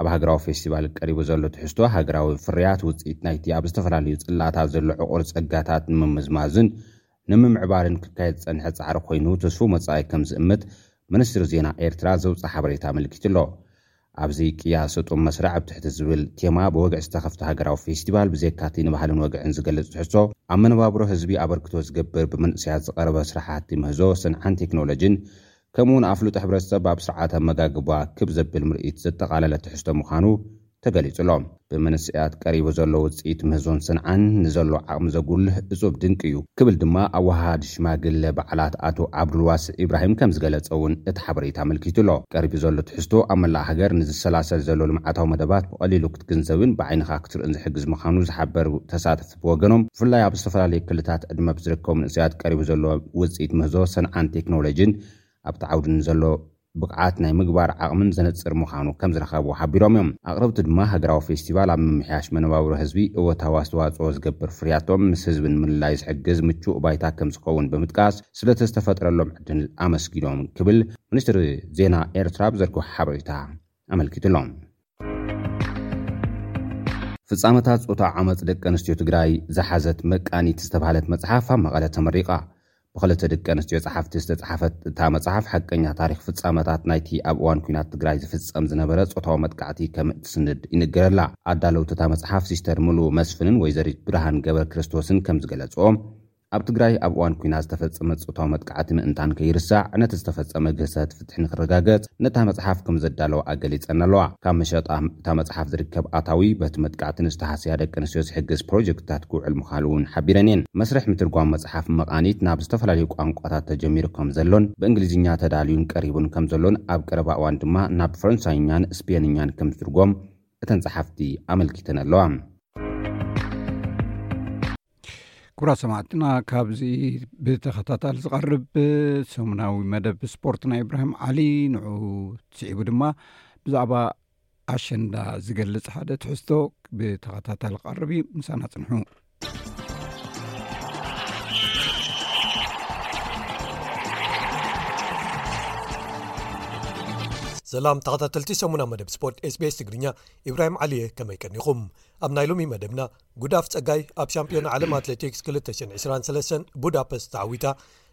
ኣብ ሃገራዊ ፌስቲቫል ቀሪቡ ዘሎ ትሕዝቶ ሃገራዊ ፍርያት ውጽኢት ናይቲ ኣብ ዝተፈላለዩ ጽላታት ዘሎ ዕቑር ጸጋታት ንምምዝማዝን ንምምዕባልን ክካየድ ዝጸንሐ ጻዕሪ ኮይኑ ትስፉው መጻኢ ከም ዝእምት ሚኒስትሪ ዜና ኤርትራ ዘውጽኣ ሓበሬታ ኣመልኪቱ ኣሎ። ኣብዚ ቅያ ስጡም መስርዕ ኣብ ትሕቲ ዝብል ቴማ ብወግዒ ዝተኸፍተ ሃገራዊ ፌስቲቫል ብዘካቲ ንባህልን ወግዕን ዝገልጽ ትሕዝቶ ኣብ መነባብሮ ህዝቢ ኣበርክቶ ዝገብር ብመንእሰያት ዝቐረበ ስራሓቲ ምህዞ፣ ስንዓን ቴክኖሎጂን ከምኡ'ውን ኣፍልጦ ሕብረተሰብ ኣብ ስርዓተ ኣመጋግባ ክብ ዘብል ምርኢት ዘጠቓለለ ትሕዝቶ ምዃኑ ተገሊጹ'ሎ። ብመንእሰያት ቀሪቡ ዘሎ ውጽኢት ምህዞን ሰንዓን ንዘሎ ዓቕሚ ዘጉልህ እጹብ ድንቂ እዩ ክብል ድማ ኣወሃሃዲ ሽማግለ በዓላት ኣቶ ዓብዱልዋስዕ ኢብራሂም ከምዝገለጸ'ውን እቲ ሓበሬታ ኣመልኪቱ'ሎ። ቀሪቡ ዘሎ ትሕዝቶ ኣብ መላእ ሃገር ንዝሰላሰል ዘሎ ልምዓታዊ መደባት ብቐሊሉ ክትግንዘብን ብዓይንኻ ክትርእን ዝሕግዝ ምዃኑ ዝሓበሩ ተሳተፍቲ፣ እቲ ብወገኖም ብፍላይ ኣብ ዝተፈላለዩ ክልታት ዕድመ ብዝርከቡ መንእሰያት ቀሪቡ ዘሎ ውፅኢት ምህዞ ሰንዓን ቴክኖሎጂን ኣብቲ ዓውዲ ንዘሎ ብቕዓት ናይ ምግባር ዓቕሚን ዘነፅር ምዃኑ ከምዝረኸብዎ ሓቢሮም እዮም። ኣቕረብቲ ድማ ሃገራዊ ፌስቲቫል ኣብ ምምሕያሽ መነባብሮ ህዝቢ እወታዊ ኣስተዋፅኦ ዝገብር ፍርያቶም ምስ ህዝቢ ንምልላይ ዝሕግዝ ምቹእ ባይታ ከምዝኸውን ብምጥቃስ ስለቲ ዝተፈጥረሎም ዕድል ኣመስጊኖም ክብል ሚኒስትሪ ዜና ኤርትራ ብዘርገሖ ሓበሬታ ኣመልኪቱ ኣሎ። ፍፃመታት ፆታዊ ዓመፅ ደቂ ኣንስትዮ ትግራይ ዝሓዘት መቃኒት ዝተብሃለት መፅሓፍ ኣብ መቐለ ተመሪቓ። ብኽልተ ደቂ ኣንስትዮ ፀሓፍቲ ዝተፅሓፈት እታ መፅሓፍ ሓቀኛ ታሪኽ ፍፃመታት ናይቲ ኣብ እዋን ኲናት ትግራይ ዝፍፀም ዝነበረ ፆታዊ መጥቃዕቲ ከምእትስንድ ይንገረላ። ኣዳለውቲ እታ መፅሓፍ ሲስተር ምሉ መስፍንን ወይዘሪት ብርሃን ገብረክርስቶስን ከምዝገለፅኦ፣ ኣብ ትግራይ ኣብ እዋን ኲናት ዝተፈጸመ ጾታዊ መጥቃዕቲ ምእንታን ከይርሳዕ ነቲ ዝተፈጸመ ግህሰት ፍትሒ ንክረጋገጽ ነታ መጽሓፍ ከም ዘዳለዋኣ ገሊጸን ኣለዋ። ካብ መሸጣ እታ መጽሓፍ ዝርከብ ኣታዊ በቲ መጥቃዕቲ ንዝተሃስያ ደቂ ኣንስትዮ ዝሕግዝ ፕሮጀክትታት ክውዕል ምዃኑ'ውን ሓቢረን እየን። መስርሕ ምትርጓም መጽሓፍ መቓኒት ናብ ዝተፈላለዩ ቋንቋታት ተጀሚሩ ከም ዘሎን ብእንግሊዝኛ ተዳልዩን ቀሪቡን ከም ዘሎን ኣብ ቀረባ እዋን ድማ ናብ ፈረንሳይኛን ስፔንኛን ከም ዝትርጎም እተን ጸሓፍቲ ኣመልኪተን ኣለዋ። ኩብራ ሰማዕትና ካብዚ ብተኸታታሊ ዝቐርብ ሰሙናዊ መደብ ስፖርት ናይ እብራሂም ዓሊ ንዑ ስዒቡ ድማ ብዛዕባ ኣሸንዳ ዝገልፅ ሓደ ትሕዝቶ ብተኸታታሊ ክቐርብ እዩ ምሳና ፅንሑ ሰላም ተኸታተልቲ ሰሙና መደብ ስፖርት ስቤስ ትግርኛ ኢብራሂም ዓሊየ ከመይ ቀኒኹም ኣብ ናይ ሎሚ መደብና ጉዳፍ ጸጋይ ኣብ ሻምፕዮና ዓለም ኣትሌቲክስ ክልተ ሽሕን ዕስራን ሰለስተን ቡዳፐስት ተዓዊታ።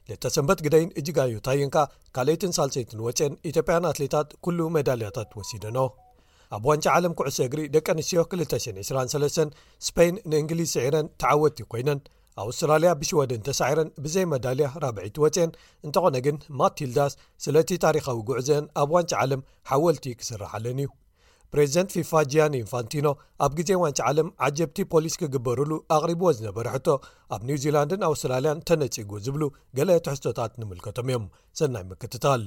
ለተሰንበት ግደይን እጅጋየሁ ታየን ከኣ ካልኣይትን ሳልሰይትን ወጽየን። ኢትዮጵያውያን ኣትሌታት ኩሉ መዳልያታት ወሲደንኦ። ኣብ ዋንጫ ዓለም ኩዕሶ እግሪ ደቂ ኣንስትዮ ክልተ ሽሕን ዕስራን ሰለስተን ስፐይን ንእንግሊዝ ስዒረን ተዓወትቲ ኰይነን። ኣውስትራልያ ብሽወደን ተሳዒረን ብዘይ መዳልያ ራብዐይቲ ወጽየን። እንተዀነ ግን ማቲልዳስ ስለቲ ታሪኻዊ ጉዕዘአን ኣብ ዋንጫ ዓለም ሓወልቲ ክስርሓለን እዩ። ፕሬዚደንት ፊፋ ጂያኒ ኢንፋንቲኖ ኣብ ግዜ ዋንጫ ዓለም ዓጀብቲ ፖሊስ ክግበርሉ ኣቕሪብዎ ዝነበረ ሕቶ ኣብ ኒውዚላንድን ኣውስትራልያን ተነጺጉ ዝብሉ ገለ ትሕዝቶታት ንምልከቶም እዮም ሰናይ ምክትታል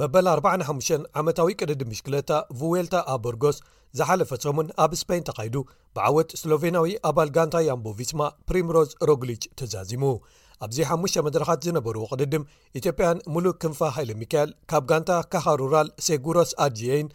መበል 45 ዓመታዊ ቅድዲ ምሽክለታ ቭዌልታ ኣበርጎስ ዝሓለፈ ሰሙን ኣብ ስፐይን ተኻይዱ ብዓወት ስሎቬናዊ ኣባል ጋንታ ያምቦ ቪስማ ፕሪምሮዝ ሮግሊች ተዛዚሙ ኣብዚ ሓሙሽተ መድረኻት ዝነበርዎ ቅድድም ኢትዮጵያን ሙሉእ ክንፋ ሃይለሚካኤል ካብ ጋንታ ካኻ ሩራል ሴጉሮስ ኣድልየይን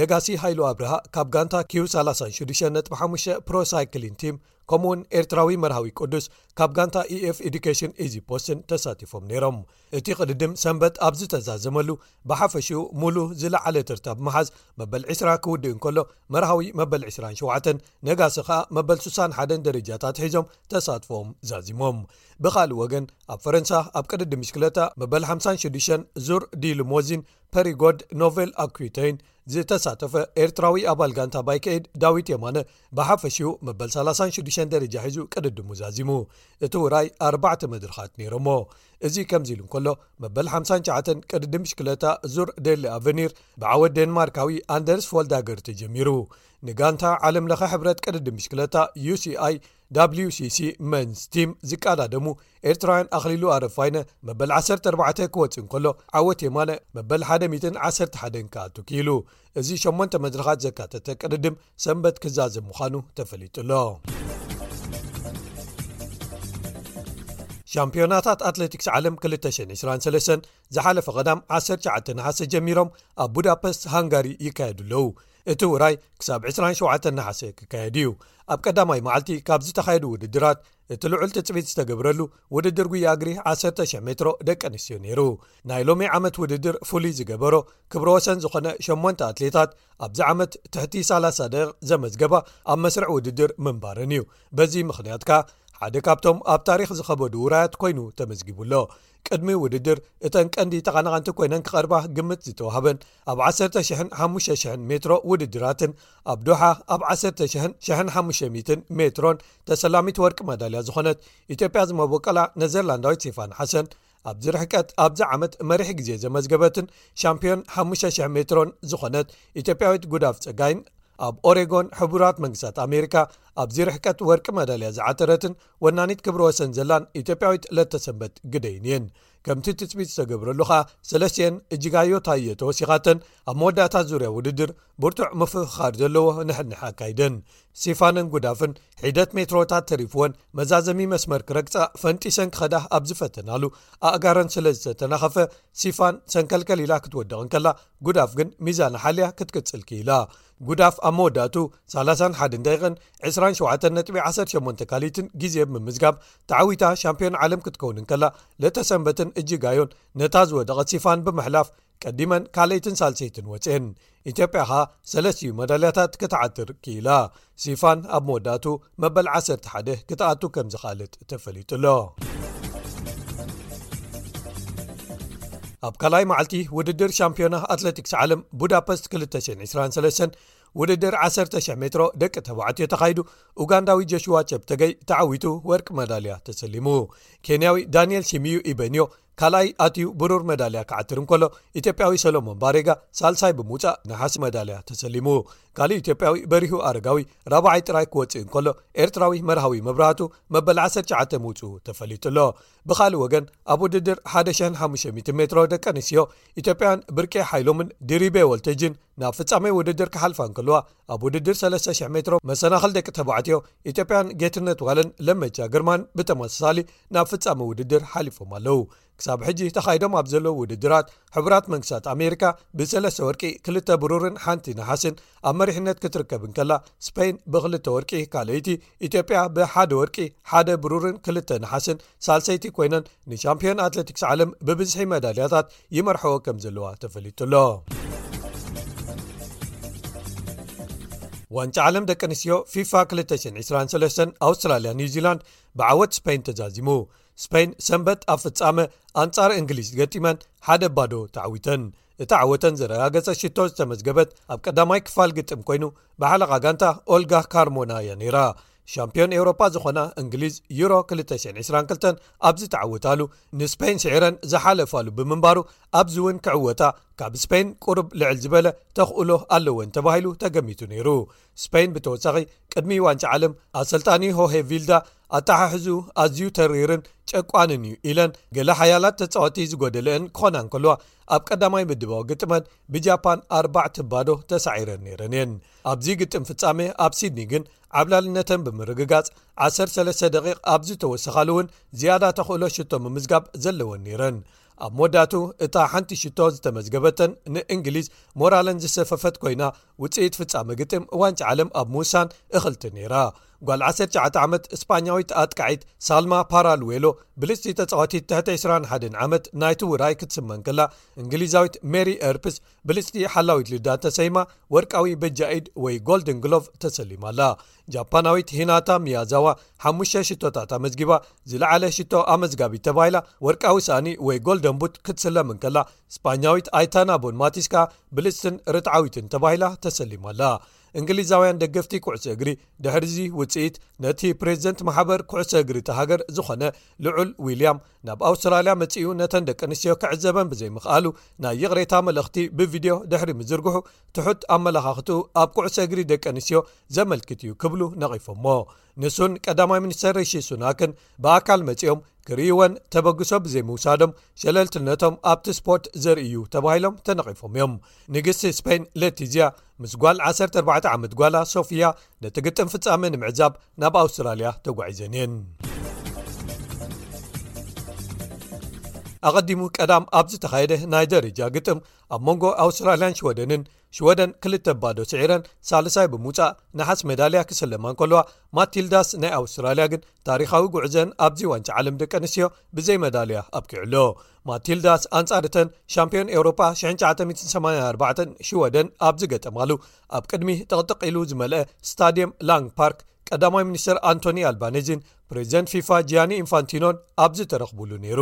ነጋሲ ሃይሉ ኣብርሃ ካብ ጋንታ ኪዩ ሳላሳን ሽዱሽተን ነጥቢ ሓሙሽተ ፕሮ ሳይክሊን ቲም ከምኡ ውን ኤርትራዊ መርሃዊ ቅዱስ ካብ ጋንታ ኢኤፍ ኤዱኬሽን ኢዚ ፖስትን ተሳቲፎም ነይሮም እቲ ቅድድም ሰንበት ኣብ ዝተዛዘመሉ ብሓፈሽኡ ሙሉ ዝለዓለ ትርታ ብምሓዝ መበል 20ራ ክውድእ እንከሎ መርሃዊ መበል 27 ነጋሲ ከኣ መበል 61 ደረጃታት ሒዞም ተሳትፎም ዛዚሞም ብኻልእ ወገን ኣብ ፈረንሳ ኣብ ቅድድም ብሽክለታ መበል ሓምሳን ሽዱሽተን ዙር ዲ-ሉሞዚን ፐሪጎድ ኖቨል ኣኲተይን ዝተሳተፈ ኤርትራዊ ኣባል ጋንታ ባይከኤድ ዳዊት የማነ ብሓፈሽኡ መበል ሰላሳን ሽዱሽተን ደረጃ ሒዙ ቅድድሙ ዛዚሙ። እቲ ውራይ ኣርባዕተ መድርኻት ነይሮሞ። እዚ ከምዚ ኢሉ እንከሎ መበል ሓምሳን ትሽዓተን ቅድድም ብሽክለታ ዙር ደሊ ኣቨኒር ብዓወት ዴንማርካዊ ኣንደርስ ፎልዳገር ተጀሚሩ። ንጋንታ ዓለምለኸ ሕብረት ቅድድም ብሽክለታ፣ UCI፣ WCC Men's Team ዝቃዳደሙ ኤርትራውያን ኣኽሊሉ ኣረፋይነ መበል 14 ክወጽእ እንከሎ ዓወት የማነ መበል 111 ክኣቱ ክኢሉ እዚ 8 መድረኻት ዘካተተ ቅድድም ሰንበት ክዛዘም ምዃኑ ተፈሊጡ ኣሎ ሻምፒዮናታት ኣትለቲክስ ዓለም 223 ዝሓለፈ ቐዳም 19 ሓሰ ጀሚሮም ኣብ ቡዳፐስት ሃንጋሪ ይካየዱ ኣለዉ እቲ ውራይ ክሳብ 27 ነሓሰ ክካየድ እዩ ኣብ ቀዳማይ መዓልቲ ካብ ዝተኻየዱ ውድድራት እቲ ልዑል ትፅቢት ዝተገብረሉ ውድድር ጉያግሪ 10,00 ሜትሮ ደቂ ኣንስትዮ ነይሩ ናይ ሎሚ ዓመት ውድድር ፍሉይ ዝገበሮ ክብረ ወሰን ዝኾነ 8 ኣትሌታት ኣብዚ ዓመት ትሕቲ 30 ደቂ ዘመዝገባ ኣብ መስርዕ ውድድር ምንባረን እዩ በዚ ምኽንያት ከ ሓደ ካብቶም ኣብ ታሪክ ዝከበዱ ውራያት ኮይኑ ተመዝጊቡ ኣሎ ቅድሚ ውድድር እተን ቀንዲ ተቐናቐንቲ ኮይነን ክቐርባ ግምት ዝተዋህበን ኣብ 1,0005,00 ሜትሮ ውድድራትን ኣብ ዶሓ ኣብ 1,000500 ሜትሮን ተሰላሚት ወርቂ መዳልያ ዝኾነት ኢትዮጵያ ዝመበቀላ ነዘርላንዳዊት ሴፋን ሓሰን ኣብዚ ርሕቀት ኣብዚ ዓመት መሪሕ ግዜ ዘመዝገበትን ሻምፕዮን 5,00 ሜትሮን ዝኾነት ኢትዮጵያዊት ጉዳፍ ፀጋይን ኣብ ኦሬጎን ሕቡራት መንግስታት ኣሜሪካ ኣብዚ ርሕቀት ወርቂ መዳልያ ዝዓተረትን ወናኒት ክብረ ወሰን ዘላን ኢትዮጵያዊት ለተሰንበት ግደይን እየን። ከምቲ ትፅቢት ዝተገብረሉ ከኣ ሰለስቲኤን እጅጋዮ ታየ ተወሲኻተን ኣብ መወዳእታ ዙርያ ውድድር ብርቱዕ ምፍኽኻር ዘለዎ ንሕንሕ ኣካይደን። ሲፋንን ጉዳፍን ሒደት ሜትሮታት ተሪፍወን መዛዘሚ መስመር ክረግፃ ፈንጢሰን ክኸዳ ኣብ ዝፈተናሉ ኣእጋረን ስለ ዝተተናኸፈ ሲፋን ሰንከልከል ኢላ ክትወድቕ እንከላ ጉዳፍ ግን ሚዛና ሓልያ ክትቅፅል ክኢላ። ጉዳፍ ኣብ መወዳእትኡ ሳላሳን ሓደን ደቂቕን ዕስራን ሸውዓተን ነጥቢ ዓሰርተ ሸሞንተ ካልኢትን ግዜ ብምምዝጋብ ተዓዊታ ሻምፕዮን ዓለም ክትከውን እንከላ ለተሰንበትን እጅጋዮን ነታ ዝወደቐት ሲፋን ብምሕላፍ ቀዲመን ካልኣይትን ሳልሰይትን ወጽኤን ኢትዮጵያ ከኣ ሰለስትኡ መዳልያታት ክትዓትር ክኢላ ሲፋን ኣብ መወዳእትኡ መበል ዓሰርተ ሓደ ክትኣቱ ከም ዝካልጥ ተፈሊጡሎ ኣብ ካልኣይ መዓልቲ ውድድር ሻምፒዮና ኣትለቲክስ ዓለም ቡዳፐስት 223 ውድድር 10,00 ሜትሮ ደቂ ተባዕትዮ ተኻይዱ ኡጋንዳዊ ጀሽዋ ቸፕተገይ ተዓዊቱ ወርቂ መዳልያ ተሰሊሙ ኬንያዊ ዳንኤል ሲሚዩ ኢበንዮ ካልኣይ ኣትዩ ብሩር መዳልያ ክዓትር እንከሎ ኢትዮጵያዊ ሰሎሞን ባሬጋ ሳልሳይ ብምውፃእ ነሓስ መዳልያ ተሰሊሙ ካልእ ኢትዮጵያዊ በሪሁ ኣረጋዊ ራብዓይ ጥራይ ክወፅእ እንከሎ ኤርትራዊ መርሃዊ መብራህቱ መበል 19 ምውፅኡ ተፈሊጡ ኣሎ ብካልእ ወገን ኣብ ውድድር 1ሸ500 ሜትሮ ደቂ ኣንስትዮ ኢትዮጵያን ብርቄ ሓይሎምን ድሪቤ ወልተጅን ናብ ፍፃመይ ውድድር ክሓልፋ እንከለዋ ኣብ ውድድር 3,00 ሜትሮ መሰናኽል ደቂ ተባዕትዮ ኢትዮጵያን ጌትነት ዋለን ለመቻ ግርማን ብተመሳሳሊ ናብ ፍጻሚ ውድድር ሓሊፎም ኣለዉ ክሳብ ሕጂ ተኻይዶም ኣብ ዘለዉ ውድድራት ሕቡራት መንግስታት ኣሜሪካ ብሰለስተ ወርቂ ክልተ ብሩርን ሓንቲ ንሓስን ኣብ መሪሕነት ክትርከብ እንከላ ስፐይን ብክልተ ወርቂ ካልኣይቲ ኢትዮጵያ ብሓደ ወርቂ ሓደ ብሩርን ክልተ ንሓስን ሳልሰይቲ ኮይነን ንቻምፕዮን ኣትለቲክስ ዓለም ብብዝሒ መዳልያታት ይመርሐዎ ከም ዘለዋ ተፈሊጡሎ ዋንጫ ዓለም ደቂ ኣንስትዮ ፊፋ 223 ኣውስትራልያ ኒው ዚላንድ ብዓወት ስፐይን ተዛዚሙ ስፐይን ሰንበት ኣብ ፍጻመ ኣንጻር እንግሊዝ ገጢመን ሓደ ባዶ ተዓዊተን እቲ ዓወተን ዘረጋገጸ ሽቶ ዝተመዝገበት ኣብ ቀዳማይ ክፋል ግጥም ኮይኑ ብሓለቓ ጋንታ ኦልጋ ካርሞና እያ ነይራ ሻምፒዮን ኤውሮጳ ዝኾና እንግሊዝ ዩሮ 222 ኣብ ዝተዓወታሉ ንስፐይን ስዒረን ዝሓለፋሉ ብምንባሩ ኣብዚ እውን ክዕወታ ካብ ስፐይን ቅሩብ ልዕል ዝበለ ተኽእሎ ኣለወን ተባሂሉ ተገሚቱ ነይሩ ስፐይን ብተወሳኺ ቅድሚ ዋንጫ ዓለም ኣሰልጣኒ ሆሄ ቪልዳ ኣተሓሕዙ ኣዝዩ ተሪርን ጨቋንን እዩ ኢለን ገለ ሓያላት ተፃወቲ ዝጎደለአን ክኾና እንከልዋ ኣብ ቀዳማይ ምድባዊ ግጥመን ብጃፓን ኣርባዕ ትባዶ ተሳዒረን ነይረን እየን ኣብዚ ግጥም ፍፃሜ ኣብ ሲድኒ ግን ዓብላልነተን ብምርግጋጽ 13 ደቒቕ ኣብ ዝተወሰኻሉ እውን ዝያዳ ተኽእሎ ሽቶ ምምዝጋብ ዘለወን ነይረን ኣብ መወዳቱ እታ ሓንቲ ሽቶ ዝተመዝገበተን ንእንግሊዝ ሞራለን ዝሰፈፈት ኮይና ውፅኢት ፍፃሚ ግጥም ዋንጫ ዓለም ኣብ ምውሳን እኽልቲ ነይራ ጓል 19 ዓመት እስፓኛዊት ኣጥቃዒት ሳልማ ፓራልዌሎ ብልፅቲ ተፃዋቲት ትሕቲ 21 ዓመት ናይቲ ውራይ ክትስመን ከላ እንግሊዛዊት ሜሪ ኤርፕስ ብልጽቲ ሓላዊት ልዳት ተሰይማ ወርቃዊ በጃ ኢድ ወይ ጎልደን ግሎቭ ተሰሊማ ኣላ ጃፓናዊት ሂናታ ሚያዛዋ ሓሙሽተ ሽቶታት ኣመዝጊባ ዝለዓለ ሽቶ ኣመዝጋቢት ተባሂላ ወርቃዊ ሳእኒ ወይ ጎልደን ቡት ክትስለም እንከላ ስጳኛዊት ኣይታና ቦን ማቲስካ ብልጽትን ርትዓዊትን ተባሂላ ተሰሊማ ኣላ እንግሊዛውያን ደገፍቲ ኩዕሶ እግሪ ድሕሪዚ ውፅኢት ነቲ ፕሬዚደንት ማሕበር ኩዕሶ እግሪ እተ ሃገር ዝኾነ ልዑል ዊልያም ናብ ኣውስትራልያ መጺኡ ነተን ደቂ ኣንስትዮ ክዕዘበን ብዘይምኽኣሉ ናይ ይቕሬታ መልእኽቲ ብቪድዮ ድሕሪ ምዝርግሑ ትሑት ኣመላኻኽትኡ ኣብ ኩዕሶ እግሪ ደቂ ኣንስትዮ ዘመልክት እዩ ክብሉ ነቒፎሞ ንሱን ቀዳማይ ሚኒስተር ርሺ ሱናክን ብኣካል መጺኦም ክርእይወን ተበግሶ ብዘይምውሳዶም ሸለልትነቶም ኣብቲ ስፖርት ዘርእዩ ተባሂሎም ተነቒፎም እዮም ንግስቲ ስፐይን ለቲዝያ ምስ ጓል 14 ዓመት ጓላ ሶፍያ ነቲ ግጥም ፍጻመ ንምዕዛብ ናብ ኣውስትራልያ ተጓዒዘን እየን ኣቐዲሙ ቀዳም ኣብ ዝተኻየደ ናይ ደረጃ ግጥም ኣብ መንጎ ኣውስትራልያን ሽወደንን ሽወደን ክልተ ባዶ ስዒረን ሳልሳይ ብምውፃእ ንሓስ መዳልያ ክስለማ ከለዋ ማቲልዳስ ናይ ኣውስትራልያ ግን ታሪካዊ ጉዕዘን ኣብዚ ዋንጫ ዓለም ደቂ ኣንስትዮ ብዘይ መዳልያ ኣብቂዑ ኣሎ ማቲልዳስ ኣንጻር እተን ሻምፕዮን ኤውሮጳ 1984 ሽወደን ኣብ ዝገጠማሉ ኣብ ቅድሚ ጥቕጥቕ ኢሉ ዝመልአ ስታድየም ላንግ ፓርክ ቀዳማይ ሚኒስትር ኣንቶኒ ኣልባነዚን ፕሬዚደንት ፊፋ ጂያኒ ኢንፋንቲኖን ኣብ ዝተረኽብሉ ነይሩ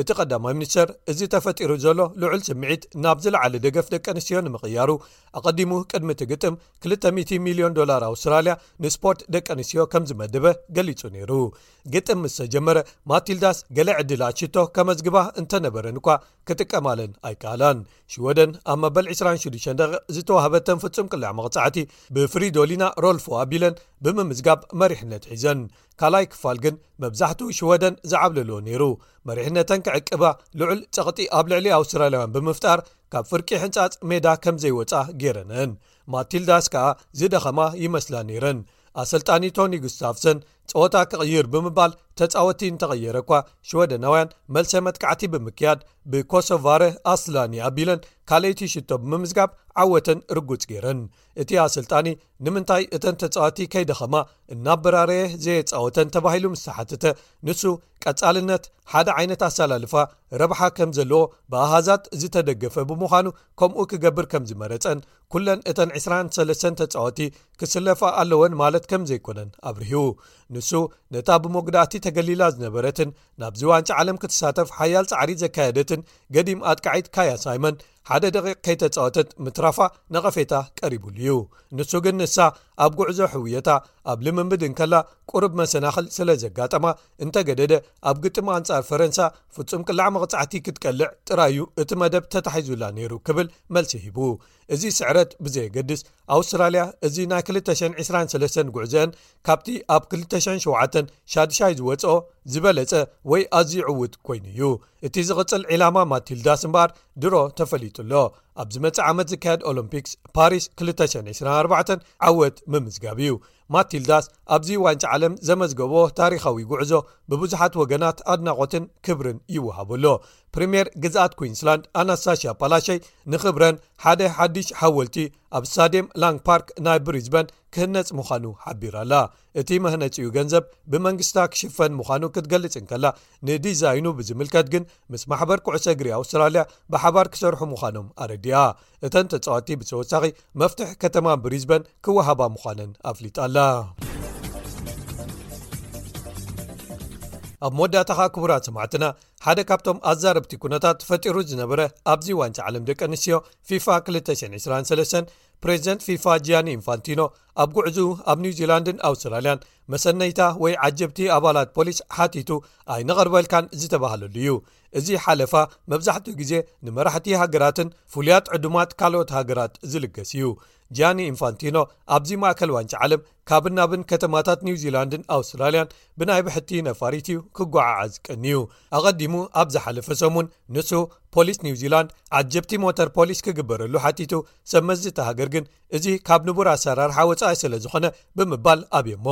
እቲ ቀዳማይ ሚኒስተር እዚ ተፈጢሩ ዘሎ ልዑል ስምዒት ናብ ዝለዓለ ደገፍ ደቂ ኣንስትዮ ንምቕያሩ ኣቐዲሙ ቅድሚ እቲ ግጥም 200 ሚልዮን ዶላር ኣውስትራልያ ንስፖርት ደቂ ኣንስትዮ ከም ዝመደበ ገሊጹ ነይሩ ግጥም ምስ ተጀመረ ማቲልዳስ ገለ ዕድላት ሽቶ ከመዝግባ እንተ ነበረን እኳ ክጥቀማለን ኣይከኣላን። ሽወደን ኣብ መበል 26 ደቒቕ ዝተዋህበተን ፍጹም ቅልዕ መቕጻዕቲ ብፍሪዶሊና ሮልፎ ኣቢለን ብምምዝጋብ መሪሕነት ሒዘን። ካልኣይ ክፋል ግን መብዛሕትኡ ሽወደን ዝዓብለልዎ ነይሩ። መሪሕነተን ክዕቅባ ልዑል ጸቕጢ ኣብ ልዕሊ ኣውስትራልያውያን ብምፍጣር ካብ ፍርቂ ሕንጻጽ ሜዳ ከም ዘይወጻ ገይረን'የን። ማቲልዳስ ከኣ ዝደኸማ ይመስላ ነይረን። ኣሰልጣኒ ቶኒ ጉስታፍሰን ጸወታ ክቕይር ብምባል ተጻወቲ እንተቐየረ እኳ ሽወደናውያን መልሰ መጥቃዕቲ ብምክያድ ብኮሶቫረ ኣስላኒ ኣቢለን ካልኣይቲ ሽቶ ብምምዝጋብ ዓወተን ርጉጽ ገይረን እቲ ኣሰልጣኒ ንምንታይ እተን ተጻወቲ ከይደኸማ እናበራረየ ዘየጻወተን ተባሂሉ ምስ ተሓተተ ንሱ ቀጻልነት ሓደ ዓይነት ኣሰላልፋ ረብሓ ከም ዘለዎ ብኣሃዛት ዝተደገፈ ብምዃኑ ከምኡ ክገብር ከም ዝመረጸን ኩለን እተን ዕስራን ሰለስተን ተጻወቲ ክስለፋ ኣለወን ማለት ከም ዘይኮነን ኣብርሁ ንሱ ነታ ብመጉዳእቲ ተገሊላ ዝነበረትን ናብዚ ዋንጫ ዓለም ክትሳተፍ ሓያል ጻዕሪ ዘካየደትን ገዲም ኣጥቃዒት ካያ ሳይመን ሓደ ደቂቕ ከይተጻወተት ምትራፋ ነቐፌታ ቀሪቡሉ እዩ ንሱ ግን ንሳ ኣብ ጉዕዞ ሕውየታ ኣብ ልምምድ እንከላ ቁርብ መሰናኽል ስለ ዘጋጠማ እንተ ገደደ ኣብ ግጥም ኣንጻር ፈረንሳ ፍጹም ቅላዕ መቕጻዕቲ ክትቀልዕ ጥራይዩ እቲ መደብ ተታሒዙላ ነይሩ ክብል መልሲ ሂቡ እዚ ስዕረት ብዘየገድስ ኣውስትራልያ እዚ ናይ 223 ጉዕዘአን ካብቲ ኣብ 27 ሻድሻይ ዝወጽኦ ዝበለጸ ወይ ኣዝዩ ዕውት ኮይኑ እዩ እቲ ዝቕጽል ዒላማ ማቲልዳስ እምበኣር ድሮ ተፈሊጡ ኣሎ ኣብ ዝመጽእ ዓመት ዝካየድ ኦሎምፒክስ ፓሪስ 224 ዓወት ምምዝጋብ እዩ ማቲልዳስ ኣብዚ ዋንጫ ዓለም ዘመዝገቦ ታሪኻዊ ጉዕዞ ብብዙሓት ወገናት ኣድናቖትን ክብርን ይወሃቦ ኣሎ። ፕሪምየር ግዝኣት ኲንስላንድ ኣናስታሽያ ፓላሸይ ንኽብረን ሓደ ሓድሽ ሓወልቲ ኣብ ስታድየም ላንግ ፓርክ ናይ ብሪዝበን ክህነጽ ምዃኑ ሓቢራ ኣላ። እቲ መህነጺኡ ገንዘብ ብመንግስታ ክሽፈን ምዃኑ ክትገልጽ እንከላ ንዲዛይኑ ብዝምልከት ግን ምስ ማሕበር ኩዕሶ እግሪ ኣውስትራልያ ብሓባር ክሰርሑ ምዃኖም ኣረዲኣ። እተን ተፃወቲ ብተወሳኺ መፍትሕ ከተማ ብሪዝበን ክወሃባ ምዃነን ኣፍሊጣ ኣላ ኣብ መወዳእታኻ ክቡራት ሰማዕትና ሓደ ካብቶም ኣዛረብቲ ኩነታት ፈጢሩ ዝነበረ ኣብዚ ዋንጫ ዓለም ደቂ ኣንስትዮ ፊፋ 223 ፕሬዚደንት ፊፋ ጂያኒ ኢንፋንቲኖ ኣብ ጉዕዙ ኣብ ኒው ዚላንድን ኣውስትራልያን መሰነይታ ወይ ዓጀብቲ ኣባላት ፖሊስ ሓቲቱ ኣይንቕርበልካን ዝተባሃለሉ እዩ እዚ ሓለፋ መብዛሕትኡ ግዜ ንመራሕቲ ሃገራትን ፍሉያት ዕዱማት ካልኦት ሃገራት ዝልገስ እዩ ጃኒ ኢንፋንቲኖ ኣብዚ ማእከል ዋንጫ ዓለም ካብን ናብን ከተማታት ኒው ዚላንድን ኣውስትራልያን ብናይ ብሕቲ ነፋሪት እዩ ክጓዓዓዝ ቀንዩ ኣቐዲሙ ኣብ ዝሓለፈ ሰሙን ንሱ ፖሊስ ኒው ዚላንድ ዓጀብቲ ሞተር ፖሊስ ክግበረሉ ሓቲቱ ሰብ መዝእቲ ሃገር ግን እዚ ካብ ንቡር ኣሰራርሓ ወፃኢ ስለ ዝኾነ ብምባል ኣብዮሞ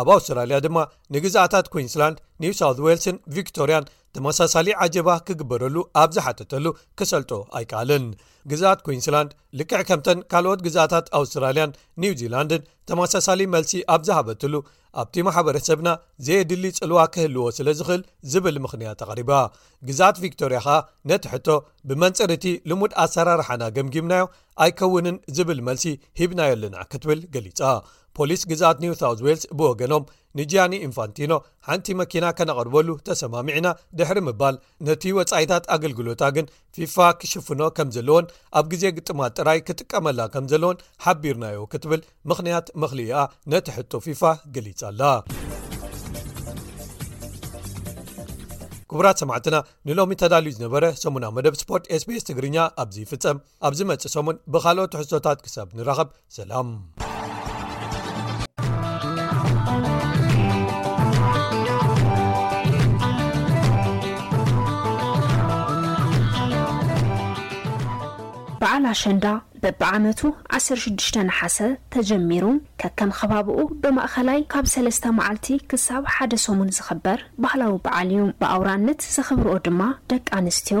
ኣብ ኣውስትራልያ ድማ ንግዝኣታት ኲንስላንድ ኒው ሳውት ዌልስን ቪክቶርያን ተመሳሳሊ ዓጀባ ክግበረሉ ኣብ ዝሓተተሉ ክሰልጦ ኣይከኣልን ግዝኣት ኲንስላንድ ልክዕ ከምተን ካልኦት ግዝኣታት ኣውስትራልያን ኒው ዚላንድን ተመሳሳሊ መልሲ ኣብ ዝሃበትሉ ኣብቲ ማሕበረሰብና ዘየድሊ ጽልዋ ክህልዎ ስለ ዝኽእል ዝብል ምኽንያት ኣቕሪባ ግዝኣት ቪክቶርያ ኸኣ ነቲ ሕቶ ብመንጽር እቲ ልሙድ ኣሰራርሓና ገምጊምናዮ ኣይከውንን ዝብል መልሲ ሂብናዮ ኣለና ክትብል ገሊጻ ፖሊስ ግዝኣት ኒው ሳውዝ ዌልስ ብወገኖም ንጂያኒ ኢንፋንቲኖ ሓንቲ መኪና ከነቐርበሉ ተሰማሚዕና ድሕሪ ምባል ነቲ ወጻኢታት ኣገልግሎታ ግን ፊፋ ክሽፍኖ ከም ዘለዎን ኣብ ግዜ ግጥማት ጥራይ ክጥቀመላ ከም ዘለዎን ሓቢርናዮ ክትብል ምኽንያት መኽልኢኣ ነቲ ሕቶ ፊፋ ገሊጻ ኣላ። ክቡራት ሰማዕትና ንሎሚ ተዳልዩ ዝነበረ ሰሙና መደብ ስፖርት ስbs ትግርኛ ኣብዚ ይፍጸም። ኣብ ዝመጽእ ሰሙን ብኻልኦ ትሕዝቶታት ክሳብ ንራኸብ ሰላም። በዓል ኣሸንዳ በብዓመቱ 16 ነሓሰ ተጀሚሩ ከከም ኸባብኡ ብማእኸላይ ካብ ሰለስተ መዓልቲ ክሳብ ሓደ ሰሙን ዝኽበር ባህላዊ በዓል እዩ። ብኣውራነት ዘኽብርኦ ድማ ደቂ ኣንስትዮ፣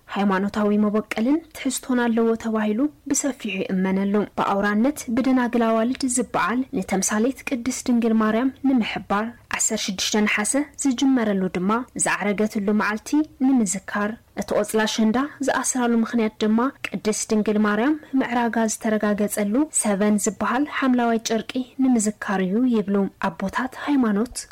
ሃይማኖታዊ መቦቀልን ትሕዝቶን ኣለዎ ተባሂሉ ብሰፊሑ ይእመነሉ። ብኣውራነት ብደናግል ኣዋልድ ዝበዓል ንተምሳሌት ቅድስት ድንግል ማርያም ንምሕባር፣ ዓሰርተ ሽዱሽተ ነሓሰ ዝጅመረሉ ድማ ዝዓረገትሉ መዓልቲ ንምዝካር፣ እቲ ቆጽሊ ኣሸንዳ ዝኣስራሉ ምኽንያት ድማ ቅድስት ድንግል ማርያም ምዕራጋ ዝተረጋገጸሉ ሰቨን ዝበሃል ሓምላዋይ ጨርቂ ንምዝካር እዩ ይብሉ ኣቦታት ሃይማኖት።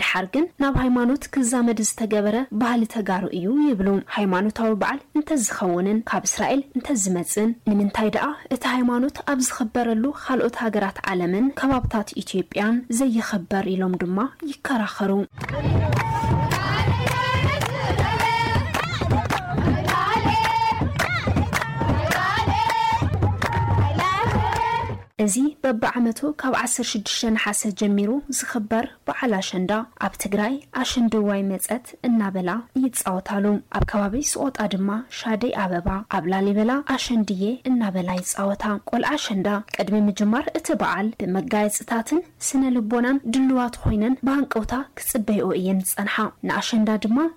ድሓር ግን ናብ ሃይማኖት ክዛመድ ዝተገበረ ባህሊ ተጋሩ እዩ ይብሉ። ሃይማኖታዊ በዓል እንተዝኸውንን ካብ እስራኤል እንተዝመጽእን ንምንታይ ደኣ እቲ ሃይማኖት ኣብ ዝኽበረሉ ኻልኦት ሃገራት ዓለምን ከባብታት ኢትዮጵያን ዘይኽበር ኢሎም ድማ ይከራኸሩ። እዚ በብዓመቱ ካብ ዓሰርተ ሽዱሽተ ነሓሰ ጀሚሩ ዝኽበር በዓል ኣሸንዳ ኣብ ትግራይ ኣሸንድዋይ መጸት እናበላ ይጻወታሉ። ኣብ ከባቢ ስቖጣ ድማ ሻደይ ኣበባ፣ ኣብ ላሊበላ ኣሸንድየ እናበላ ይጻወታ። ቆልዓ ኣሸንዳ ቅድሚ ምጅማር እቲ በዓል ብመጋየጽታትን ስነ ልቦናን ድሉዋት ኾይነን ብሃንቀውታ ክጽበይኦ እየን ዝጸንሓ። ንኣሸንዳ ድማ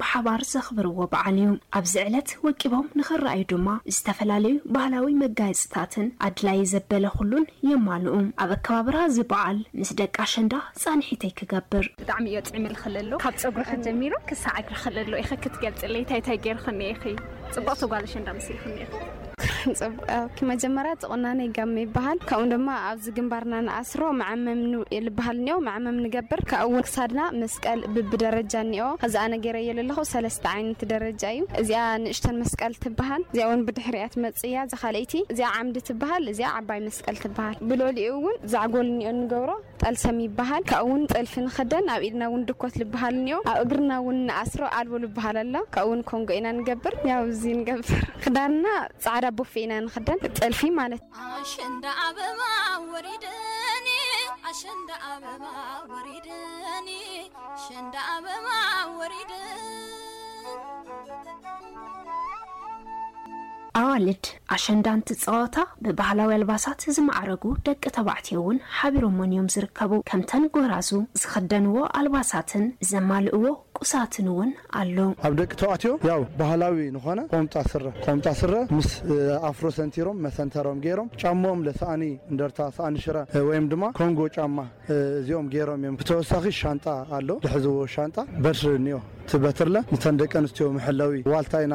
ብሓባር ዘኽብርዎ በዓል እዩ። ኣብዚ ዕለት ወቂቦም ንኽረኣዩ ድማ ዝተፈላለዩ ባህላዊ መጋየፅታትን ኣድላዪ ዘበለ ኹሉን የማልኡ። ኣብ ኣከባብራ እዚ በዓል ምስ ደቂ ኣሸንዳ ፃንሒተይ ክገብር። ብጣዕሚ እዮ ጥዒምልኺ ለሎ ካብ ፀጉርኺ ጀሚሩ ክሳዕ እግርኺ ለሎ ኢኺ ክትገልፅለይ ታይ ታይ ገይርክኒ ኢኺ ፅብቕቲ ጓል ኣሸንዳ መሲልክኒ ኢኺ። መጀመርያ እቲ ቁናነይ ጋመ ይበሃል ካብኡ ድማ ኣብዚ ግንባርና ንኣስሮ መዐመም ልበሃል እኒኦ መዐመም ንገብር ካብኡ እውን ክሳድና መስቀል ብብደረጃ እኒኦ እዚ ኣነ ገይረዮ ለለኹ ሰለስተ ዓይነት ደረጃ እዩ እዚኣ ንእሽተን መስቀል ትበሃል እዚኣ እውን ብድሕሪኣ ትመፅእ እያ እዛ ካልኣይቲ እዚኣ ዓምዲ ትበሃል እዚኣ ዓባይ መስቀል ትበሃል ብልዕሊኡ እውን ዛዕጎል እኒኦ ንገብሮ ጠልሰም ይበሃል። ካብኡ ውን ጥልፊ ንኽደን፣ ኣብ ኢድና ውን ድኮት ልበሃል እኒኦ፣ ኣብ እግርና ውን ንኣስሮ ኣልቦ ልበሃል ኣሎ፣ ካብኡ ውን ኮንጎ ኢና ንገብር፣ ያው እዚ ንገብር። ክዳንና ፃዕዳ ቦፌ ኢና ንኽደን፣ ጥልፊ ማለት። ኣሸንዳ ኣበባ ወሪድኒ ኣሸንዳ ኣበባ ወሪድኒ ኣሸንዳ ኣበባ ወሪድኒ። ኣዋልድ ኣሸንዳ እንትጻወታ ብባህላዊ ኣልባሳት ዝማዕረጉ ደቂ ተባዕትዮ እውን ሓቢሮሞን እዮም ዝርከቡ። ከምተን ጎራዙ ዝኽደንዎ ኣልባሳትን ዘማልእዎ ቁሳትን እውን ኣሎ። ኣብ ደቂ ተባዕትዮ ያው ባህላዊ ንኾነ ቆምጣ ስረ፣ ቆምጣ ስረ ምስ ኣፍሮ ሰንቲሮም መሰንተሮም ገይሮም ጫምኦም ለሳእኒ እንደርታ፣ ሳእኒ ሽረ ወይም ድማ ኮንጎ ጫማ እዚኦም ገይሮም እዮም። ብተወሳኺ ሻንጣ ኣሎ ዝሕዝዎ ሻንጣ፣ በትሪ እኒኦ እቲ በትርለ ንተን ደቂ ኣንስትዮ መሐለዊ ዋልታ ኢና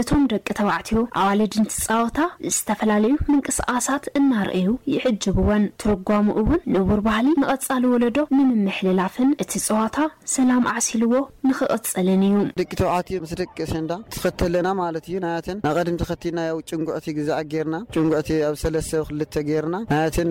እቶም ደቂ ተባዕትዮ ኣዋልድ እንትጻወታ ዝተፈላለዩ ምንቅስቓሳት እናርኣዩ ይዕጅብወን። ትርጓሙ እውን ንቡር ባህሊ ንቐጻሊ ወለዶ ንምምሕልላፍን እቲ ጸዋታ ሰላም ዓሲልዎ ንኽቕጽልን እዩ። ደቂ ተባዕትዮ ምስ ደቂ ኣሸንዳ ትኸቲ ኣለና ማለት እዩ። ናያተን ናቐድም ተኸቲልና ያው ጭንጉዕቲ ግዛዕ ጌርና ጭንጉዕቲ ኣብ ሰለስተ ብ ክልተ ጌርና ናያተን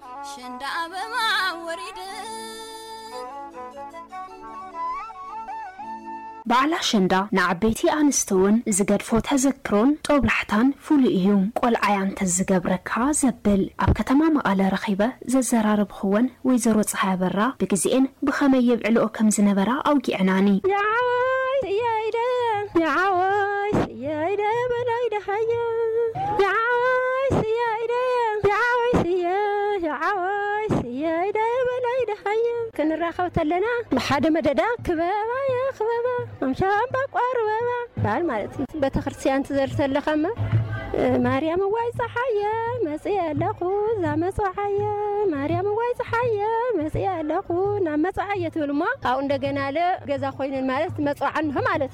በዓል ኣሸንዳ ንዓበይቲ ኣንስቲ እውን ዝገድፎ ተዘክሮን ጦብላሕታን ፍሉይ እዩ። ቆልዓይ ኣንተስ ዝገብረካ ዘብል ኣብ ከተማ መቐለ ረኺበ ዘዘራረብኹወን ወይዘሮ ፀሃይ ኣበራ ብግዜኤን ብኸመይ የብዕልኦ ከም ዝነበራ ኣውጊዐናኒ። የዓወይስየይደ የዓወይስየ። የይ ደየ በላይ ደሃየ የዓወይ ስየይ ደየ የዓወይ ስየ የዓወይ ስየይ ደየ በላይ ደሃየ ክንራኸብ ተለና ብሓደ መደዳ ክበባየ ክበባ ኣምሻባን ባቋርበባ ባል ማለት እዩ ቤተክርስትያን ትዘር ተለኻመ ማርያም ዋይ ፀሓየ መፅእ ኣለኹ እዛ መፅዓየ ማርያም ዋይ ፀሓየ መፅእ ኣለኹ ናብ መፅዓየ ትብል እሞ ኣብኡ እንደገና ለ ገዛ ኮይነን ማለት መፅዋዕ እንሆ ማለት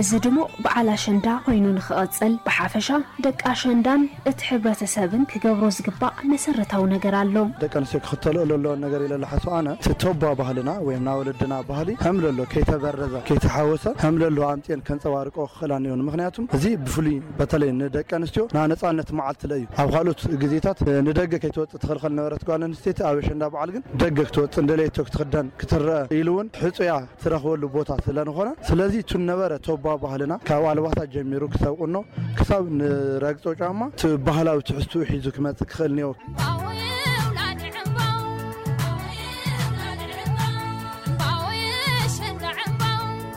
እዚ ድሙቕ በዓል ኣሸንዳ ኮይኑ ንክቐፅል ብሓፈሻ ደቂ ኣሸንዳን እቲ ሕብረተሰብን ክገብሮ ዝግባእ መሰረታዊ ነገር ኣሎ። ደቂ ኣንስትዮ ክኽተልኦ ለለወን ነገር ኢለ ልሓስቦ ኣነ እቲ ቶባ ባህልና ወይም ናይ ወለድና ባህሊ ሀምለሎ ከይተበረዘ ከይተሓወሰ ሀምለሎ ኣምፅኤን ከንፀባርቀኦ ክኽእላ እኒኦን ምኽንያቱም እዚ ብፍሉይ በተለይ ንደቂ ኣንስትዮ ናይ ነፃነት መዓልቲ ለ እዩ። ኣብ ኻልኦት ግዜታት ንደገ ከይትወፅእ ትኽልኸል ዝነበረት ጓል ኣንስተይቲ ኣብ ኣሸንዳ በዓል ግን ደገ ክትወፅእን ደለየቶ ክትኽደን፣ ክትረኣ ኢሉ እውን ሕፁያ ትረኽበሉ ቦታ ስለንኾነ ስለዚ እቲ ዝነበረ ቶባ ባህልና ካብ ኣልባሳት ጀሚሩ ክሳብ ቁኖ ክሳብ ንረግፆ ጫማ እቲ ባህላዊ ትሕዝትኡ ሒዙ ክመፅእ ክኽእል እኒኦ።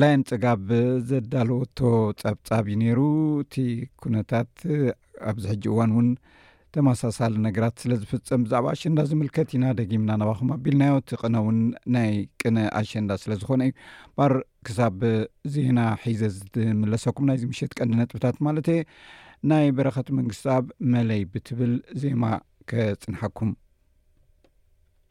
ላይን ጽጋብ ዘዳለወቶ ጸብጻብ እዩ ነይሩ እቲ ኩነታት ኣብዚ ሕጂ እዋን እውን ተመሳሳሊ ነገራት ስለ ዝፍጸም ብዛዕባ ኣሸንዳ ዝምልከት ኢና ደጊምና ናባኹም ኣቢልናዮ እቲ ቅነ እውን ናይ ቅነ ኣሸንዳ ስለ ዝኾነ እዩ ባር ክሳብ ዜና ሒዘ ዝምለሰኩም ናይዚ ምሸት ቀንዲ ነጥብታት ማለት እየ ናይ በረኸት መንግስቲ ኣብ መለይ ብትብል ዜማ ከጽንሓኩም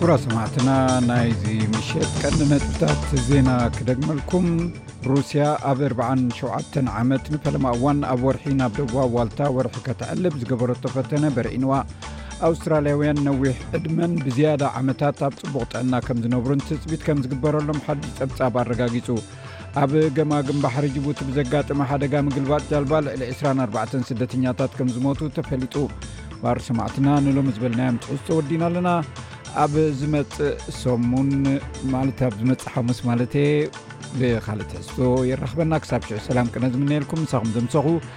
ኩራ ሰማዕትና ናይዚ ምሸጥ ቀኒ ነጥብታት ዜና ክደግመልኩም ሩስያ ኣብ 47 ዓመት ንፈለማ እዋን ኣብ ወርሒ ናብ ደቡባ ዋልታ ወርሒ ከተዕልብ ዝገበረቶ ፈተነ በርዒንዋ ኣውስትራልያውያን ነዊሕ ዕድመን ብዝያዳ ዓመታት ኣብ ጽቡቕ ጥዕና ከም ዝነብሩን ትጽቢት ከም ዝግበረሎም ሓድሽ ጸብጻብ ኣረጋጊጹ ኣብ ገማግም ባሕሪ ጅቡቲ ብዘጋጥመ ሓደጋ ምግልባጥ ጃልባ ልዕሊ 24 ስደተኛታት ከም ዝሞቱ ተፈሊጡ ባር ሰማዕትና ንሎሚ ዝበልናዮም ትሕዝቶ ወዲና ኣለና ኣብ ዝመፅእ ሰሙን ማለት ኣብ ዝመፅእ ሓሙስ ማለት ብካልእ ትሕዝቶ የራኽበና ክሳብ ሽዑ ሰላም ቅነ ዝምነየልኩም ንሳኹም ዘምሰኹ